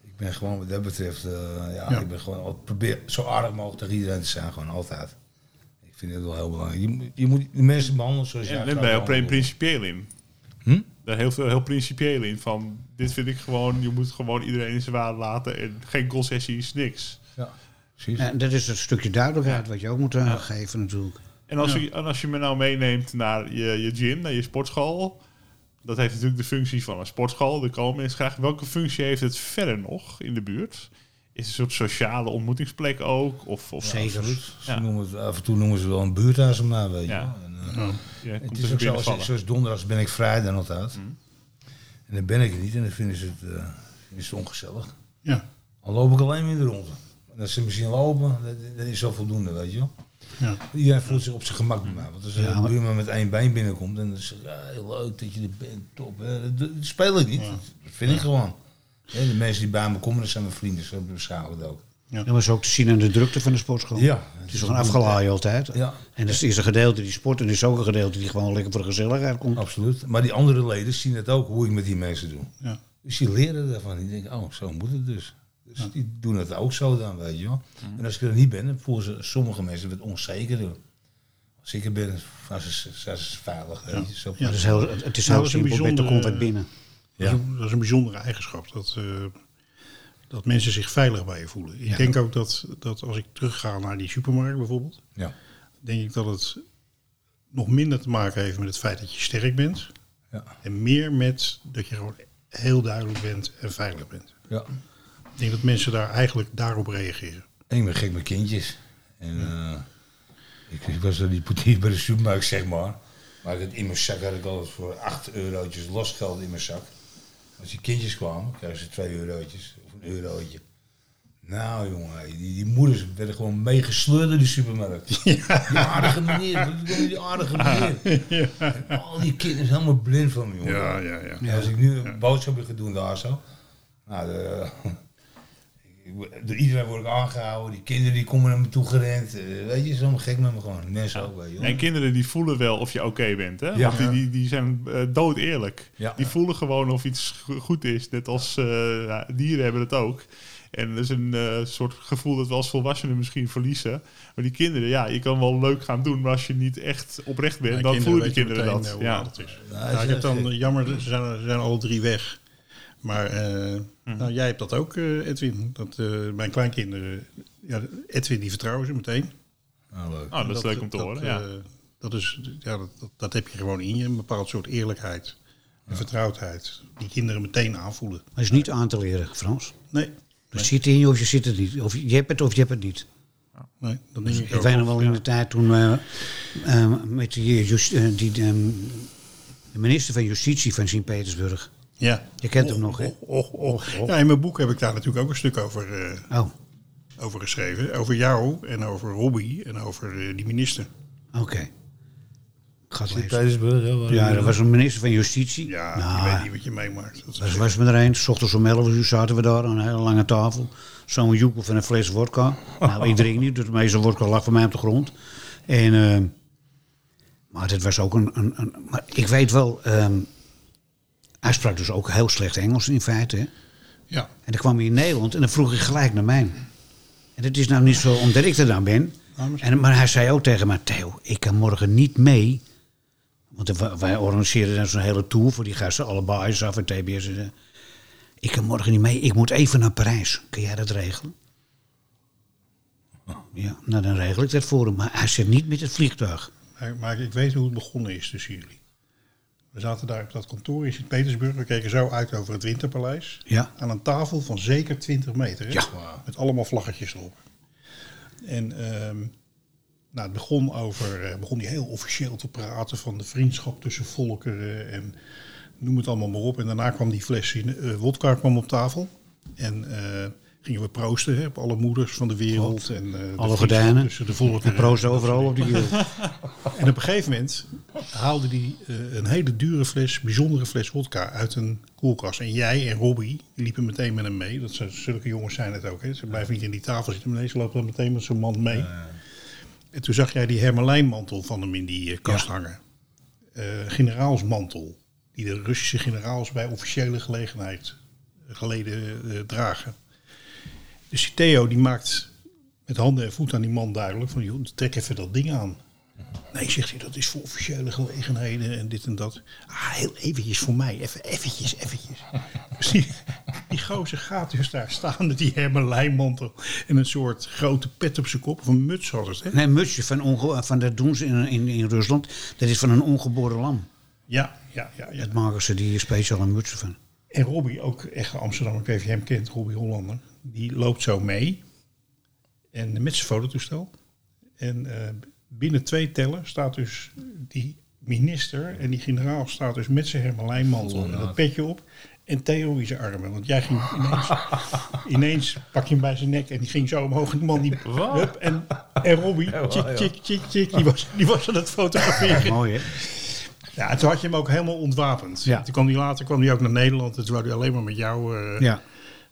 Speaker 5: Ik ben gewoon wat dat betreft. eh, ja,
Speaker 1: Ja.
Speaker 5: ik ben gewoon probeer zo aardig mogelijk tegen iedereen te zijn. Gewoon altijd. Ik vind het wel heel belangrijk. Je, moet- je moet de mensen behandelen zoals jij
Speaker 2: En
Speaker 5: graag
Speaker 2: daar ben je ook principieel in. Daar heel veel heel principieel in. Van dit vind ik gewoon, je moet gewoon iedereen in zijn waarde laten. En geen concessies, niks.
Speaker 5: Ja, precies.
Speaker 4: en dat is een stukje duidelijkheid wat je ook moet eh, geven natuurlijk.
Speaker 2: En als, je, en als je me nou meeneemt naar je, je gym, naar je sportschool. Dat heeft natuurlijk de functie van een sportschool. Daar komen mensen graag. Welke functie heeft het verder nog in de buurt? Is het een soort sociale ontmoetingsplek ook? Of, of
Speaker 4: Zeker.
Speaker 5: Ze noemen het, af en toe noemen ze wel een buurthuis om na, weet je
Speaker 2: Ja.
Speaker 5: En,
Speaker 1: Ja.
Speaker 5: Het is ook zo, als, zoals donderdags ben ik vrij dan altijd. En dan ben ik er niet en dan vinden ze het, eh, vinden ze het ongezellig.
Speaker 1: Ja.
Speaker 5: Dan loop ik alleen maar in de ronde. En als ze misschien lopen, dat, dat is zo voldoende, weet je wel.
Speaker 1: Ja.
Speaker 5: Iedereen voelt zich op zijn gemak bij mij. Want als
Speaker 4: Ja,
Speaker 5: een
Speaker 4: maar-
Speaker 5: buurman met één been binnenkomt, dan is het ja, heel leuk dat je er bent, top. Hè. Dat, dat speel ik niet, dat vind ik gewoon. De mensen die bij me komen, dat zijn mijn vrienden, zo beschouw ik het ook.
Speaker 4: Dat was ook te zien aan de drukte van de sportschool.
Speaker 5: Ja.
Speaker 4: Het is gewoon afgelaaien altijd.
Speaker 5: Ja.
Speaker 4: En er is een gedeelte die sport en er is ook een gedeelte die gewoon lekker voor de gezelligheid komt.
Speaker 5: Absoluut. Maar die andere leden zien het ook, hoe ik met die mensen doe.
Speaker 1: Ja.
Speaker 5: Dus die leren daarvan. Die denken, oh, zo moet het dus. Dus die doen het ook zo dan, weet je wel. En als ik er niet ben, dan voelen ze sommige mensen wat onzekerder. Als ik er ben, zijn ze, zijn ze veilig. Weet je, zo.
Speaker 1: Ja.
Speaker 4: Het is heel, het is
Speaker 1: Nou,
Speaker 4: heel
Speaker 1: dat
Speaker 4: simpel, er komt wat binnen.
Speaker 1: Dat, is een, dat is een bijzondere eigenschap. Dat, eh, dat mensen zich veilig bij je voelen. Ik
Speaker 4: Ja.
Speaker 1: denk ook dat, dat als ik terugga naar die supermarkt bijvoorbeeld.
Speaker 5: Ja.
Speaker 1: Denk ik dat het nog minder te maken heeft met het feit dat je sterk bent.
Speaker 5: Ja.
Speaker 1: En meer met dat je gewoon heel duidelijk bent en veilig bent.
Speaker 5: ja.
Speaker 1: Ik denk dat mensen daar eigenlijk daarop reageren.
Speaker 5: En ik ben gek met kindjes. En eh, ik, ik was er die portier bij de supermarkt, zeg maar. Maar in mijn zak had ik altijd voor 8 eurotjes losgeld in mijn zak. Als die kindjes kwamen, kregen ze 2 eurotjes eurotje. Nou jongen, die, die moeders werden gewoon meegesleurd door die supermarkt. Die aardige meneer, die aardige meneer. En al die kinderen zijn helemaal blind van me, jongen.
Speaker 1: Ja, ja, ja.
Speaker 5: Ja, als ik nu een boodschap heb doen daar zo. Nou, de, door iedereen word ik aangehouden. Die kinderen die komen naar me toe gerend. eh, weet je, allemaal gek met me gewoon. Mensen ook, je.
Speaker 2: En kinderen die voelen wel of je oké bent. Hè?
Speaker 5: Ja.
Speaker 2: Want die, die, die zijn uh, dood eerlijk.
Speaker 5: Ja.
Speaker 2: Die voelen gewoon of iets go- goed is. Net als eh, ja, dieren hebben het ook. En dat is een eh, soort gevoel dat we als volwassenen misschien verliezen. Maar die kinderen, ja, je kan wel leuk gaan doen. Maar als je niet echt oprecht bent,
Speaker 1: Ja,
Speaker 2: dan voelen die
Speaker 1: weten
Speaker 2: kinderen dat.
Speaker 1: eh,
Speaker 2: Ja.
Speaker 1: is.
Speaker 5: Ja,
Speaker 1: Ja, ik heb dan eh, jammer, ze zijn, ze zijn alle drie weg. Maar eh, nou, jij hebt dat ook, eh, Edwin. Dat, eh, mijn kleinkinderen, ja, Edwin die vertrouwen ze meteen.
Speaker 5: Nou, leuk.
Speaker 2: Oh, dat is leuk om te
Speaker 1: dat,
Speaker 2: horen.
Speaker 1: eh,
Speaker 2: ja.
Speaker 1: dat, is, ja, dat, dat, dat heb je gewoon in je, een bepaald soort eerlijkheid en vertrouwdheid. Die kinderen meteen aanvoelen.
Speaker 4: Dat is niet aan te leren, Frans.
Speaker 1: Nee,
Speaker 4: Dat zit in je of je zit het niet. Of je hebt het of je hebt het niet.
Speaker 1: nee dat denk ik
Speaker 4: weet nog wel in de tijd toen eh, eh, met die, just, die ehm, De minister van Justitie van Sint-Petersburg.
Speaker 1: Ja.
Speaker 4: Je kent hem nog, hè?
Speaker 1: Och, och, och. Ja, in mijn boek heb ik daar natuurlijk ook een stuk over, eh,
Speaker 4: Oh,
Speaker 1: over geschreven. Over jou en over Robbie en over eh, die minister.
Speaker 4: oké. Ik het
Speaker 5: waar-
Speaker 4: Ja, er was een minister van Justitie.
Speaker 1: Ja,
Speaker 4: Nou,
Speaker 1: je weet niet wat je meemaakt. Dat
Speaker 4: Dat
Speaker 1: is,
Speaker 4: was me er een. S ochtends om 11 uur zaten we daar aan een hele lange tafel. Zo'n joekel van een fles wodka. Nou, ik drink niet, dus de meeste wodka lag voor mij op de grond. En, eh, maar dit was ook een... een, een maar ik weet wel... ehm, hij sprak dus ook heel slecht Engels in feite. Hè?
Speaker 1: ja.
Speaker 4: En dan kwam hij in Nederland en dan vroeg hij gelijk naar mij. En het is nou niet zo omdat ik er dan ben. En, maar hij zei ook tegen mij, Theo, ik kan morgen niet mee. Want wij organiseren dan zo'n hele tour voor die gasten, allebei, af en TBS. en. Ik kan morgen niet mee, ik moet even naar Parijs. Kun jij dat regelen? Ja, nou dan regel ik dat voor hem. Maar hij zit niet met het vliegtuig.
Speaker 1: Maar, maar ik weet hoe het begonnen is tussen jullie. We zaten daar op dat kantoor in Sint-Petersburg. We keken zo uit over het Winterpaleis.
Speaker 4: Ja.
Speaker 1: Aan een tafel van zeker 20 meter. Hè?
Speaker 4: Ja.
Speaker 1: Met allemaal vlaggetjes erop. En ehm, nou, het begon over, eh, begon hij heel officieel te praten van de vriendschap tussen volkeren en noem het allemaal maar op. En daarna kwam die fles eh, wodka kwam op tafel. En eh, gingen we proosten hè, op alle moeders van de wereld. En, eh, vriendschap
Speaker 4: gordijnen.
Speaker 1: Tussen de volkeren.
Speaker 4: En proost overal op die wereld.
Speaker 1: En op een gegeven moment haalde hij eh, een hele dure fles, bijzondere fles wodka uit een koelkast. En jij en Robbie liepen meteen met hem mee. Dat zijn, zulke jongens zijn het ook. Hè. Ze blijven niet in die tafel zitten, maar deze loopt dan meteen met zijn man mee. En toen zag jij die hermelijnmantel van hem in die eh, kast hangen. Generaalsmantel. Die de Russische generaals bij officiële gelegenheid geleden dragen. Dus die Theo die maakt met handen en voeten aan die man duidelijk van joh, trek even dat ding aan. Nee, zegt hij, dat is voor officiële gelegenheden en dit en dat. Ah, heel eventjes voor mij, even eventjes, eventjes. Dus die, die gozer gaat dus daar staan met die hermelijnmantel en een soort grote pet op zijn kop, of een muts had het, hè?
Speaker 4: Nee, een mutsje van, onge van dat doen ze in, in, in Rusland. Dat is van een ongeboren lam.
Speaker 1: Ja, ja, ja. ja.
Speaker 4: Dat maken ze die speciale mutsen van.
Speaker 1: En Robbie, ook echt een Amsterdammer, ik weet of je hem kent, Robbie Hollander. Die loopt zo mee. En met zijn fototoestel. En eh, binnen twee tellen staat dus die minister en die generaal staat dus met zijn hermelijnmantel en dat petje op. En Theo in zijn armen. Want jij ging ineens, ineens pak je hem bij zijn nek en die ging zo omhoog. En die man die... Hup, en, en Robbie, tjik, tjik, tjik, tjik, die was, die was aan het fotograferen.
Speaker 4: Mooi hè?
Speaker 1: Ja, en toen had je hem ook helemaal ontwapend.
Speaker 4: Ja.
Speaker 1: Toen kwam hij later kwam hij ook naar Nederland. En toen wou hij alleen maar met jou. eh,
Speaker 4: Ja.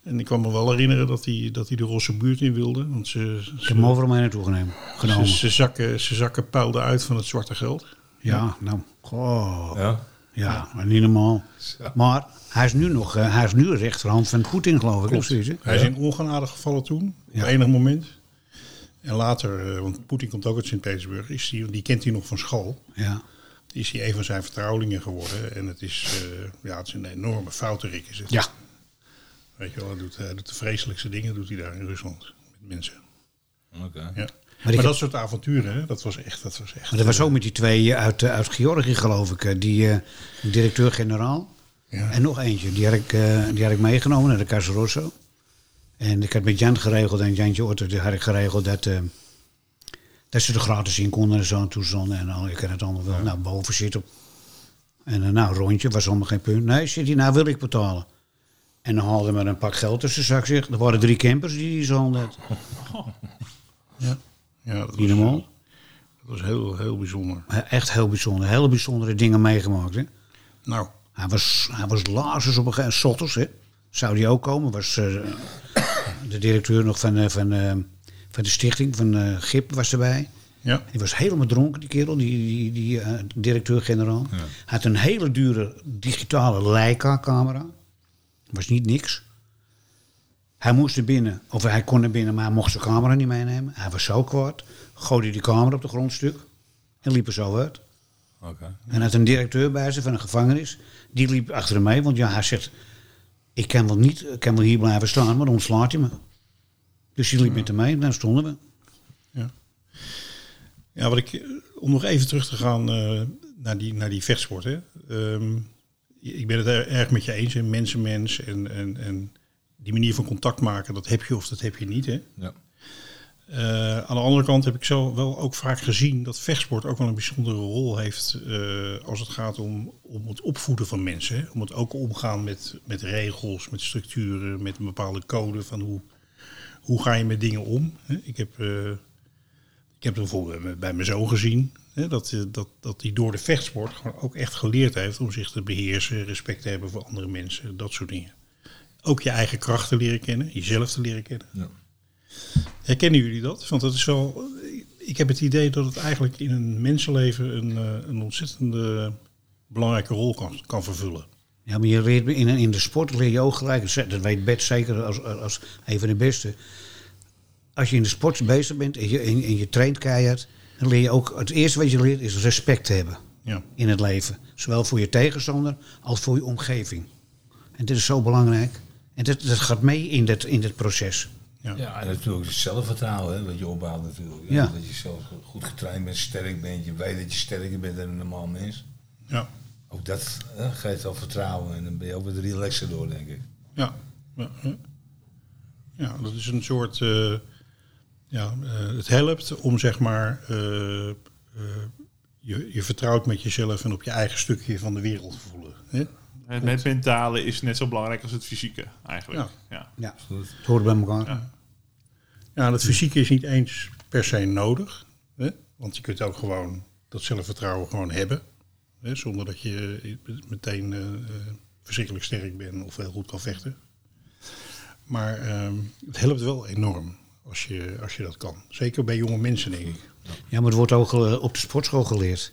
Speaker 1: En ik kan me wel herinneren dat hij, dat hij de Rosse buurt in wilde. Want ze,
Speaker 4: Ik heb
Speaker 1: ze,
Speaker 4: hem overal mee naartoe genomen. genomen.
Speaker 1: ze, ze zakken, ze zakken puilden uit van het zwarte geld.
Speaker 4: Ja, nou. Goh.
Speaker 5: Ja.
Speaker 4: Ja, maar niet normaal. Maar hij is nu nog, eh, hij is nu rechterhand van Poetin, geloof ik. Of zoiets, hè?
Speaker 1: Hij is in ongenade gevallen toen,
Speaker 4: Ja.
Speaker 1: op enig moment. En later, eh, want Poetin komt ook uit Sint-Petersburg, is die, die kent hij nog van school.
Speaker 4: Ja.
Speaker 1: Is hij een van zijn vertrouwelingen geworden. En het is, eh, ja, het is een enorme foutenrik is het.
Speaker 4: Ja.
Speaker 1: Weet je wel, hij doet, hij doet de vreselijkste dingen doet hij daar in Rusland. Met mensen.
Speaker 5: Oké.
Speaker 1: Ja.
Speaker 4: Maar
Speaker 1: Maar,
Speaker 4: ik heb-
Speaker 1: dat soort avonturen, hè, dat was echt, dat was echt.
Speaker 4: Maar dat was ook met die twee eh, uit, eh, uit Georgië, geloof ik. eh, Die eh, directeur-generaal.
Speaker 1: Ja.
Speaker 4: En nog eentje. Die had, ik, eh, die had ik meegenomen naar de Casa Rosso. En ik had met Jan geregeld, en Jantje Otter, die had ik geregeld dat, eh, dat ze er gratis in konden en zo en toestanden. En al, ik had het allemaal wel nou, boven zitten. En uh, nou, rondje, was allemaal geen punt. Nee, zit hij, nou wil ik betalen. En dan haalde me een pak geld tussen zak zich. Er waren drie campers die hij zo had.
Speaker 1: Ja, ja dat, was,
Speaker 4: normaal.
Speaker 1: dat was heel, heel bijzonder.
Speaker 4: Echt heel bijzonder. Hele bijzondere dingen meegemaakt. Hè?
Speaker 1: Nou,
Speaker 4: Hij was, hij was lazers op een gegeven moment. Ochtends, hè. Zou die ook komen? Was eh, de directeur nog van, eh, van, eh, van de stichting, van eh, GIP, was erbij.
Speaker 1: ja.
Speaker 4: Die was helemaal dronken, die kerel, die, die, die eh, directeur-generaal. Hij had een hele dure digitale Leica-camera. Was niet niks. Hij moest er binnen, of hij kon er binnen, maar hij mocht zijn camera niet meenemen. Hij was zo kwaad. Gooide die camera op de grondstuk en liep er zo uit.
Speaker 5: Oké.
Speaker 4: En had een directeur bij zich van een gevangenis. Die liep achter hem mee, want ja, hij zegt... Ik kan wel, niet, ik kan wel hier blijven staan, maar dan ontslaat hij me. Dus die liep met hem mee en dan stonden we.
Speaker 1: Ja, wat ik, eh, om nog even terug te gaan eh, naar, die, naar die vechtsport. Hè. Ehm, ik ben het er- erg met je eens. hè. Mensenmens en, en, en die manier van contact maken, dat heb je of dat heb je niet. Hè.
Speaker 5: Ja.
Speaker 1: Eh, aan de andere kant heb ik zo wel ook vaak gezien dat vechtsport ook wel een bijzondere rol heeft eh, als het gaat om, om het opvoeden van mensen. Hè. Om het ook omgaan met, met regels, met structuren, met een bepaalde code van hoe, hoe ga je met dingen om. Hè. Ik heb, eh, ik heb bijvoorbeeld bij- bij mijn zoon gezien hè, dat, eh, dat, dat hij door de vechtsport gewoon ook echt geleerd heeft om zich te beheersen, respect te hebben voor andere mensen, dat soort dingen. Ook je eigen krachten leren kennen, jezelf te leren kennen.
Speaker 5: Ja.
Speaker 1: Herkennen jullie dat? Want dat is wel. Ik heb het idee dat het eigenlijk in een mensenleven een, eh, een ontzettende belangrijke rol kan, kan vervullen.
Speaker 4: Ja, maar je leert in, in de sport leer je ook gelijk, dat weet Bert zeker als, als een van de beste. Als je in de sport bezig bent en je, en, en je traint keihard, dan leer je ook, het eerste wat je leert is respect hebben
Speaker 1: Ja.
Speaker 4: in het leven. Zowel voor je tegenstander als voor je omgeving. En dit is zo belangrijk. En dat, dat gaat mee in dit, in dit proces.
Speaker 1: Ja.
Speaker 5: Ja, en natuurlijk het zelfvertrouwen, hè, wat je opbouwt natuurlijk.
Speaker 4: Ja.
Speaker 5: Dat je zelf goed getraind bent, sterk bent, je weet dat je sterker bent dan een normaal mens.
Speaker 1: Ja.
Speaker 5: Ook dat hè, geeft al vertrouwen en dan ben je ook wat relaxer door, denk ik.
Speaker 1: Ja. Ja, ja. ja dat is een soort. eh, ja, eh, het helpt om zeg maar. eh, eh, je, je vertrouwt met jezelf en op je eigen stukje van de wereld te voelen. Hè?
Speaker 2: Het, het mentale is net zo belangrijk als het fysieke, eigenlijk. Ja.
Speaker 4: Ja, het hoort bij elkaar.
Speaker 2: Ja.
Speaker 1: Ja, dat fysieke is niet eens per se nodig. Hè? Want je kunt ook gewoon dat zelfvertrouwen gewoon hebben. Hè? Zonder dat je meteen eh, eh, verschrikkelijk sterk bent of heel goed kan vechten. Maar ehm, het helpt wel enorm als je, als je dat kan. Zeker bij jonge mensen, denk ik.
Speaker 4: Ja, maar het wordt ook eh, op de sportschool geleerd.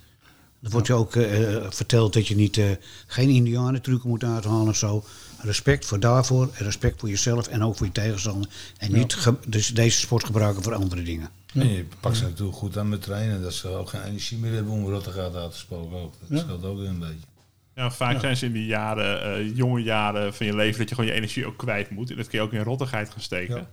Speaker 4: Er wordt je ook eh, eh, verteld dat je niet, eh, geen indianentrucken moet uithalen of zo. Respect voor daarvoor, en respect voor jezelf en ook voor je tegenstander. En niet ge- dus deze sport gebruiken voor andere dingen.
Speaker 5: En je pakt ze natuurlijk goed aan met trainen, dat ze ook geen energie meer hebben om Rottergaat uit te spoken ook. Dat
Speaker 1: Ja.
Speaker 5: scheelt ook weer een beetje.
Speaker 2: Ja, vaak
Speaker 1: Ja.
Speaker 2: zijn ze in die jaren, eh, jonge jaren van je leven, dat je gewoon je energie ook kwijt moet. En dat kun je ook in rottigheid gaan steken.
Speaker 5: Ja.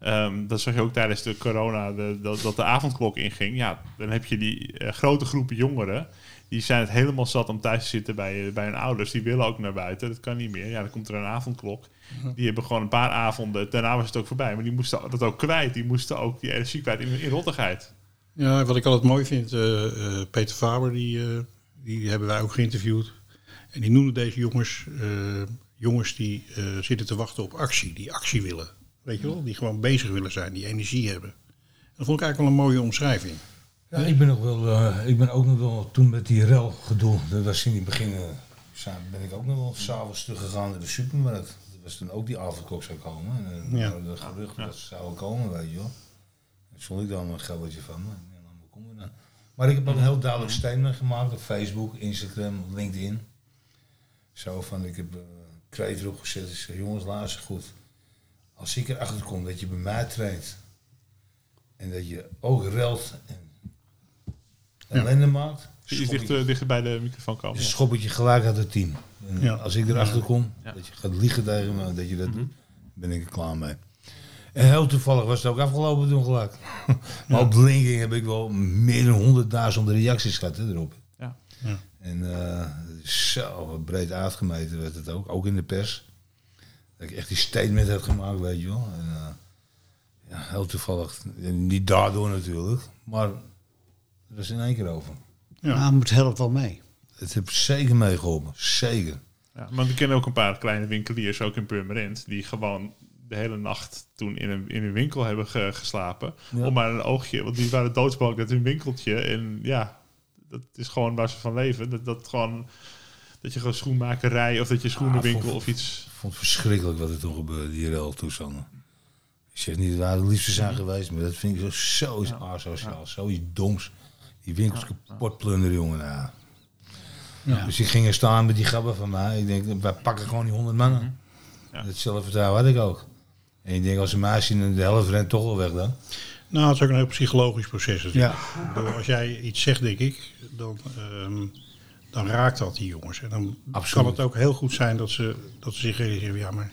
Speaker 2: Ehm, dat zag je ook tijdens de corona, de, dat, dat de avondklok inging. Ja, dan heb je die eh, grote groepen jongeren. Die zijn het helemaal zat om thuis te zitten bij, bij hun ouders. Die willen ook naar buiten. Dat kan niet meer. Ja, dan komt er een avondklok. Die hebben gewoon een paar avonden. Daarna was het ook voorbij. Maar die moesten dat ook kwijt. Die moesten ook die energie kwijt in, in rottigheid.
Speaker 1: Ja, wat ik altijd mooi vind, eh, eh, Peter Faber, die, die hebben wij ook geïnterviewd. En die noemde deze jongens, jongens die zitten te wachten op actie, die actie willen. Weet je wel, die gewoon bezig willen zijn, die energie hebben. Dat vond ik eigenlijk wel een mooie omschrijving.
Speaker 5: Ja, ik ben, nog wel, eh, ik ben ook nog wel, toen met die rel gedoe, dat was in het begin, eh, ben ik ook nog wel s'avonds teruggegaan naar de supermarkt. Dat was toen ook die avondklok zou komen. En, eh,
Speaker 1: Ja.
Speaker 5: dat gerucht dat ze zou komen, weet je wel. Daar stond ik dan een geldje van. Maar, dan komen we dan. maar ik heb ook een heel duidelijk statement gemaakt op Facebook, Instagram, LinkedIn. Zo van, ik heb uh, kreet erop gezet. Jongens, luister goed. Als ik erachter kom dat je bij mij traint en dat je ook relt en ellende maakt,
Speaker 2: Je
Speaker 5: schop
Speaker 2: dicht,
Speaker 5: ik-
Speaker 2: eh, dichter bij de microfoon komen.
Speaker 5: dus schop ik je gelijk uit het team. En
Speaker 1: Ja.
Speaker 5: Als ik erachter kom,
Speaker 2: Ja.
Speaker 5: dat je gaat liegen tegen me, dat je dat doet, ben ik er klaar mee. En heel toevallig was het ook afgelopen toen gelijk. maar op LinkedIn heb ik wel meer dan honderdduizend reacties gehad hè, erop.
Speaker 2: Ja.
Speaker 1: Ja.
Speaker 5: En eh, zo breed uitgemeten werd het ook, ook in de pers. Dat ik echt die statement heb gemaakt, weet je wel. En, eh, ja, heel toevallig. En niet daardoor natuurlijk, maar er is in één keer over.
Speaker 1: Ja.
Speaker 4: Maar het helpt wel mee.
Speaker 5: Het heeft zeker meegeholpen, zeker.
Speaker 2: Ja, maar we kennen ook een paar kleine winkeliers, ook in Purmerend, die gewoon de hele nacht toen in een, in een winkel hebben ge- geslapen.
Speaker 5: Ja.
Speaker 2: Om maar een oogje, want die waren doodsbang dat hun winkeltje. En ja, dat is gewoon waar ze van leven. Dat, dat gewoon, dat je gewoon schoenmakerij of dat je schoenenwinkel
Speaker 5: vond-
Speaker 2: of iets.
Speaker 5: Ik vond het verschrikkelijk wat er toen gebeurde, die rel toestanden. Ik zeg niet dat wij de liefste zijn geweest, maar dat vind ik zo, zo is asociaal, zoiets doms. Die winkels kapot plunderen, jongen. Nou.
Speaker 1: Ja.
Speaker 5: Dus ik ging er staan met die gabber van mij. Ik denk, wij pakken gewoon die honderd mannen.
Speaker 2: Ja.
Speaker 5: Dat zelfvertrouwen had ik ook. En ik denk, als ze mij zien, de helft rent toch wel weg dan.
Speaker 1: Nou, het is ook een heel psychologisch proces. natuurlijk.
Speaker 4: Ja.
Speaker 1: Bedoel, Als jij iets zegt, denk ik, dan, ehm, dan raakt dat die jongens. En dan
Speaker 5: Absoluut.
Speaker 1: kan het ook heel goed zijn dat ze, dat ze zich realiseren, ja, maar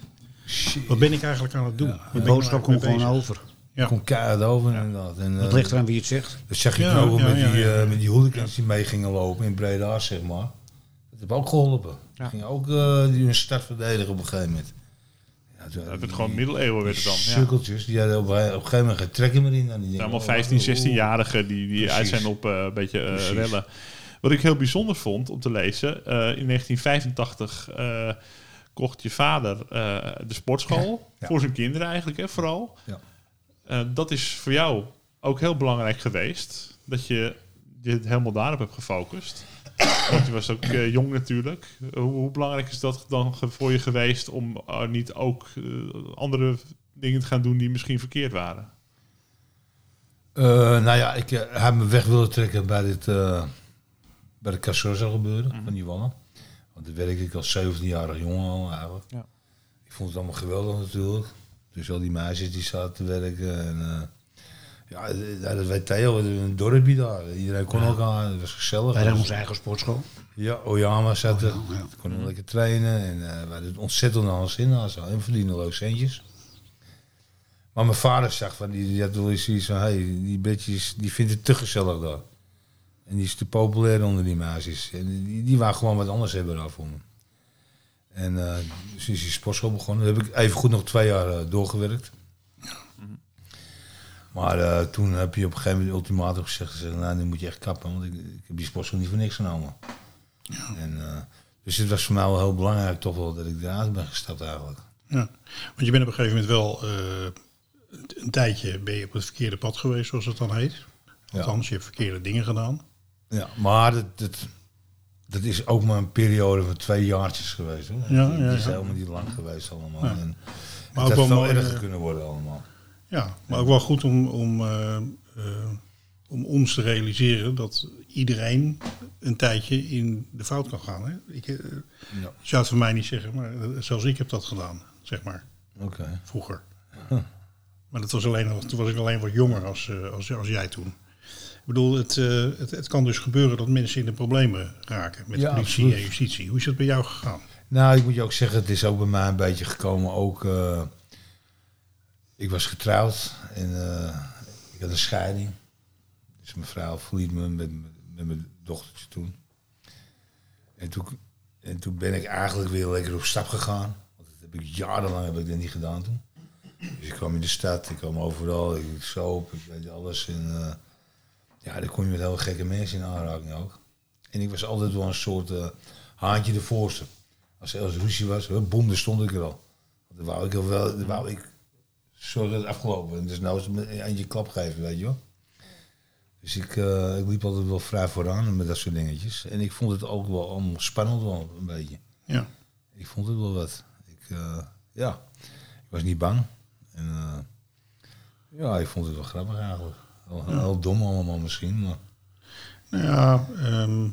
Speaker 1: wat ben ik eigenlijk aan het doen?
Speaker 4: De
Speaker 1: ik nou
Speaker 4: boodschap komt gewoon over.
Speaker 1: Ja.
Speaker 5: Komt keihard over inderdaad. En,
Speaker 4: Het
Speaker 5: eh,
Speaker 4: ligt eraan wie het zegt.
Speaker 5: Dat toen ook
Speaker 1: ja,
Speaker 5: met,
Speaker 1: ja,
Speaker 5: die,
Speaker 1: ja.
Speaker 5: eh, met die hooligans die mee gingen lopen in Breda, zeg maar. Dat heeft ook geholpen.
Speaker 2: Ja.
Speaker 5: Die gingen ook eh, die hun stad verdedigen op een gegeven moment. Ja,
Speaker 2: Dat werd gewoon middeleeuwen werd het dan. Ja.
Speaker 5: Sukkeltjes, die hadden op, een- op een gegeven moment geen trekken meer in. Die
Speaker 2: allemaal
Speaker 5: oh,
Speaker 2: 15,
Speaker 5: oh,
Speaker 2: 16-jarigen die, die
Speaker 5: Precies.
Speaker 2: uit zijn op eh, een beetje eh,
Speaker 5: Precies.
Speaker 2: rellen. Wat ik heel bijzonder vond om te lezen, eh, in 1985 eh, kocht je vader eh, de sportschool
Speaker 5: Ja.
Speaker 2: voor zijn kinderen eigenlijk, hè, vooral.
Speaker 5: Ja.
Speaker 2: Dat is voor jou ook heel belangrijk geweest, dat je je helemaal daarop hebt gefocust. Want je was ook jong natuurlijk. Hoe, hoe belangrijk is dat dan voor je geweest om niet ook andere dingen te gaan doen die misschien verkeerd waren?
Speaker 5: Nou ja, ik heb me weg willen trekken bij, dit, bij de Casorza gebeuren
Speaker 2: Mhm.
Speaker 5: van die wallen. Want daar werkte ik als 17-jarig jongen al eigenlijk.
Speaker 2: Ja.
Speaker 5: Ik vond het allemaal geweldig natuurlijk. Dus al die meisjes die zaten te werken. En, eh, ja, eh, ja, dat weet Theo, een dorpje daar. Iedereen kon elkaar, het was gezellig.
Speaker 4: Wij hadden onze eigen sportschool.
Speaker 5: Ja, Oyama zat er.
Speaker 4: Ja.
Speaker 5: We lekker trainen. En eh we hadden ontzettend naar ons in. Nou, zo, en verdienen leuk centjes. Maar mijn vader zag van, die, die had wel eens zoiets van, hey, die bitches, die vindt het te gezellig daar. En die is te populair onder die meisjes. En die, die waren gewoon wat anders hebben daarvoor. En eh dus is die sportschool begonnen. Daar heb ik even goed nog twee jaar eh, doorgewerkt. Maar eh, toen heb je op een gegeven moment ultimatum gezegd, gezegd nou, nu moet je echt kappen, want ik, ik heb die sportschool niet voor niks genomen. En, eh, dus het was voor mij wel heel belangrijk toch wel dat ik eruit ben gestapt eigenlijk.
Speaker 1: Ja, want je bent op een gegeven moment wel een tijdje ben je op het verkeerde pad geweest, zoals het dan heet.
Speaker 5: Ja.
Speaker 1: Althans, je hebt verkeerde dingen gedaan.
Speaker 5: Ja, maar dat, dat, dat is ook maar een periode van twee jaartjes geweest. Hoor.
Speaker 1: Ja,
Speaker 5: die,
Speaker 1: ja,
Speaker 5: die is
Speaker 1: ja.
Speaker 5: helemaal niet lang geweest allemaal.
Speaker 1: Ja.
Speaker 5: En
Speaker 1: Maar
Speaker 5: het
Speaker 1: ook
Speaker 5: had
Speaker 1: wel
Speaker 5: veel erger
Speaker 1: eh,
Speaker 5: kunnen worden allemaal.
Speaker 1: Ja, maar ook wel goed om, om, eh, eh, om ons te realiseren dat iedereen een tijdje in de fout kan gaan. Hè? Ik,
Speaker 5: Ja.
Speaker 1: zou het van mij niet zeggen, maar zelfs ik heb dat gedaan, zeg maar,
Speaker 5: Oké.
Speaker 1: vroeger. Maar dat was alleen, toen was ik alleen wat jonger als, als, als jij toen. Ik bedoel, het, eh, het, het kan dus gebeuren dat mensen in de problemen raken met
Speaker 5: Ja,
Speaker 1: politie
Speaker 5: absoluut.
Speaker 1: en justitie. Hoe is dat bij jou gegaan?
Speaker 5: Nou, ik moet je ook zeggen, het is ook bij mij een beetje gekomen ook... eh, ik was getrouwd en eh, ik had een scheiding. Dus mijn vrouw verliet me met, met mijn dochtertje toen. En toen, en toen ben ik eigenlijk weer lekker op stap gegaan. Want dat heb ik jarenlang heb ik dat niet gedaan toen. Dus ik kwam in de stad, ik kwam overal, ik soap, ik weet alles. En ja, daar kom je met heel gekke mensen in aanraking ook. En ik was altijd wel een soort eh, haantje de voorste. Als er als ruzie was, boem, daar stond ik er al. Dan wou ik al wel, dan wou ik zorgen dat het afgelopen. En dus nou is het met eentje klap geven, weet je wel. Dus ik, eh, ik liep altijd wel vrij vooraan met dat soort dingetjes. En ik vond het ook wel allemaal spannend wel, een beetje.
Speaker 1: Ja.
Speaker 5: Ik vond het wel wat. Ik, eh, ja, ik was niet bang. En ja, ik vond het wel grappig eigenlijk. Wel heel dom allemaal misschien, maar...
Speaker 1: Nou ja, ehm,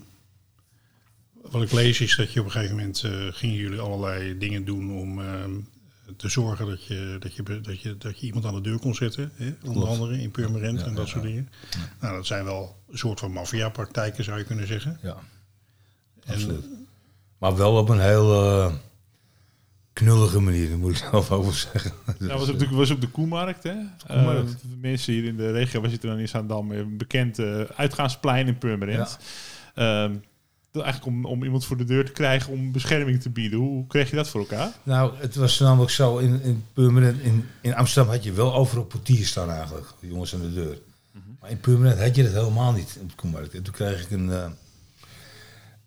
Speaker 1: wat ik lees is dat je op een gegeven moment eh, gingen jullie allerlei dingen doen om ehm, te zorgen dat je, dat, je, dat, je, dat je iemand aan de deur kon zetten. Hè? Onder andere in Purmerend
Speaker 5: Ja,
Speaker 1: en dat
Speaker 5: ja,
Speaker 1: soort
Speaker 5: ja.
Speaker 1: dingen. Nou, dat zijn wel een soort van maffiapraktijken zou je kunnen zeggen.
Speaker 5: Ja,
Speaker 1: En-
Speaker 5: absoluut. Maar wel op een heel eh, knullige manier, dat moet ik zelf wel zeggen.
Speaker 2: Ja, was op de, was op de Koemarkt, hè?
Speaker 5: Koemarkt.
Speaker 2: Eh, mensen hier in de regio, we zitten dan in Zaandam, een bekend eh, uitgaansplein in Purmerend. Ehm, dat eigenlijk om, om iemand voor de deur te krijgen om bescherming te bieden. Hoe, kreeg je dat voor elkaar?
Speaker 5: Nou, het was namelijk zo, in, in, Purmerend, in, in Amsterdam had je wel overal portiers staan eigenlijk, de jongens aan de deur. Maar in Purmerend had je dat helemaal niet op de Koemarkt. En toen kreeg ik een,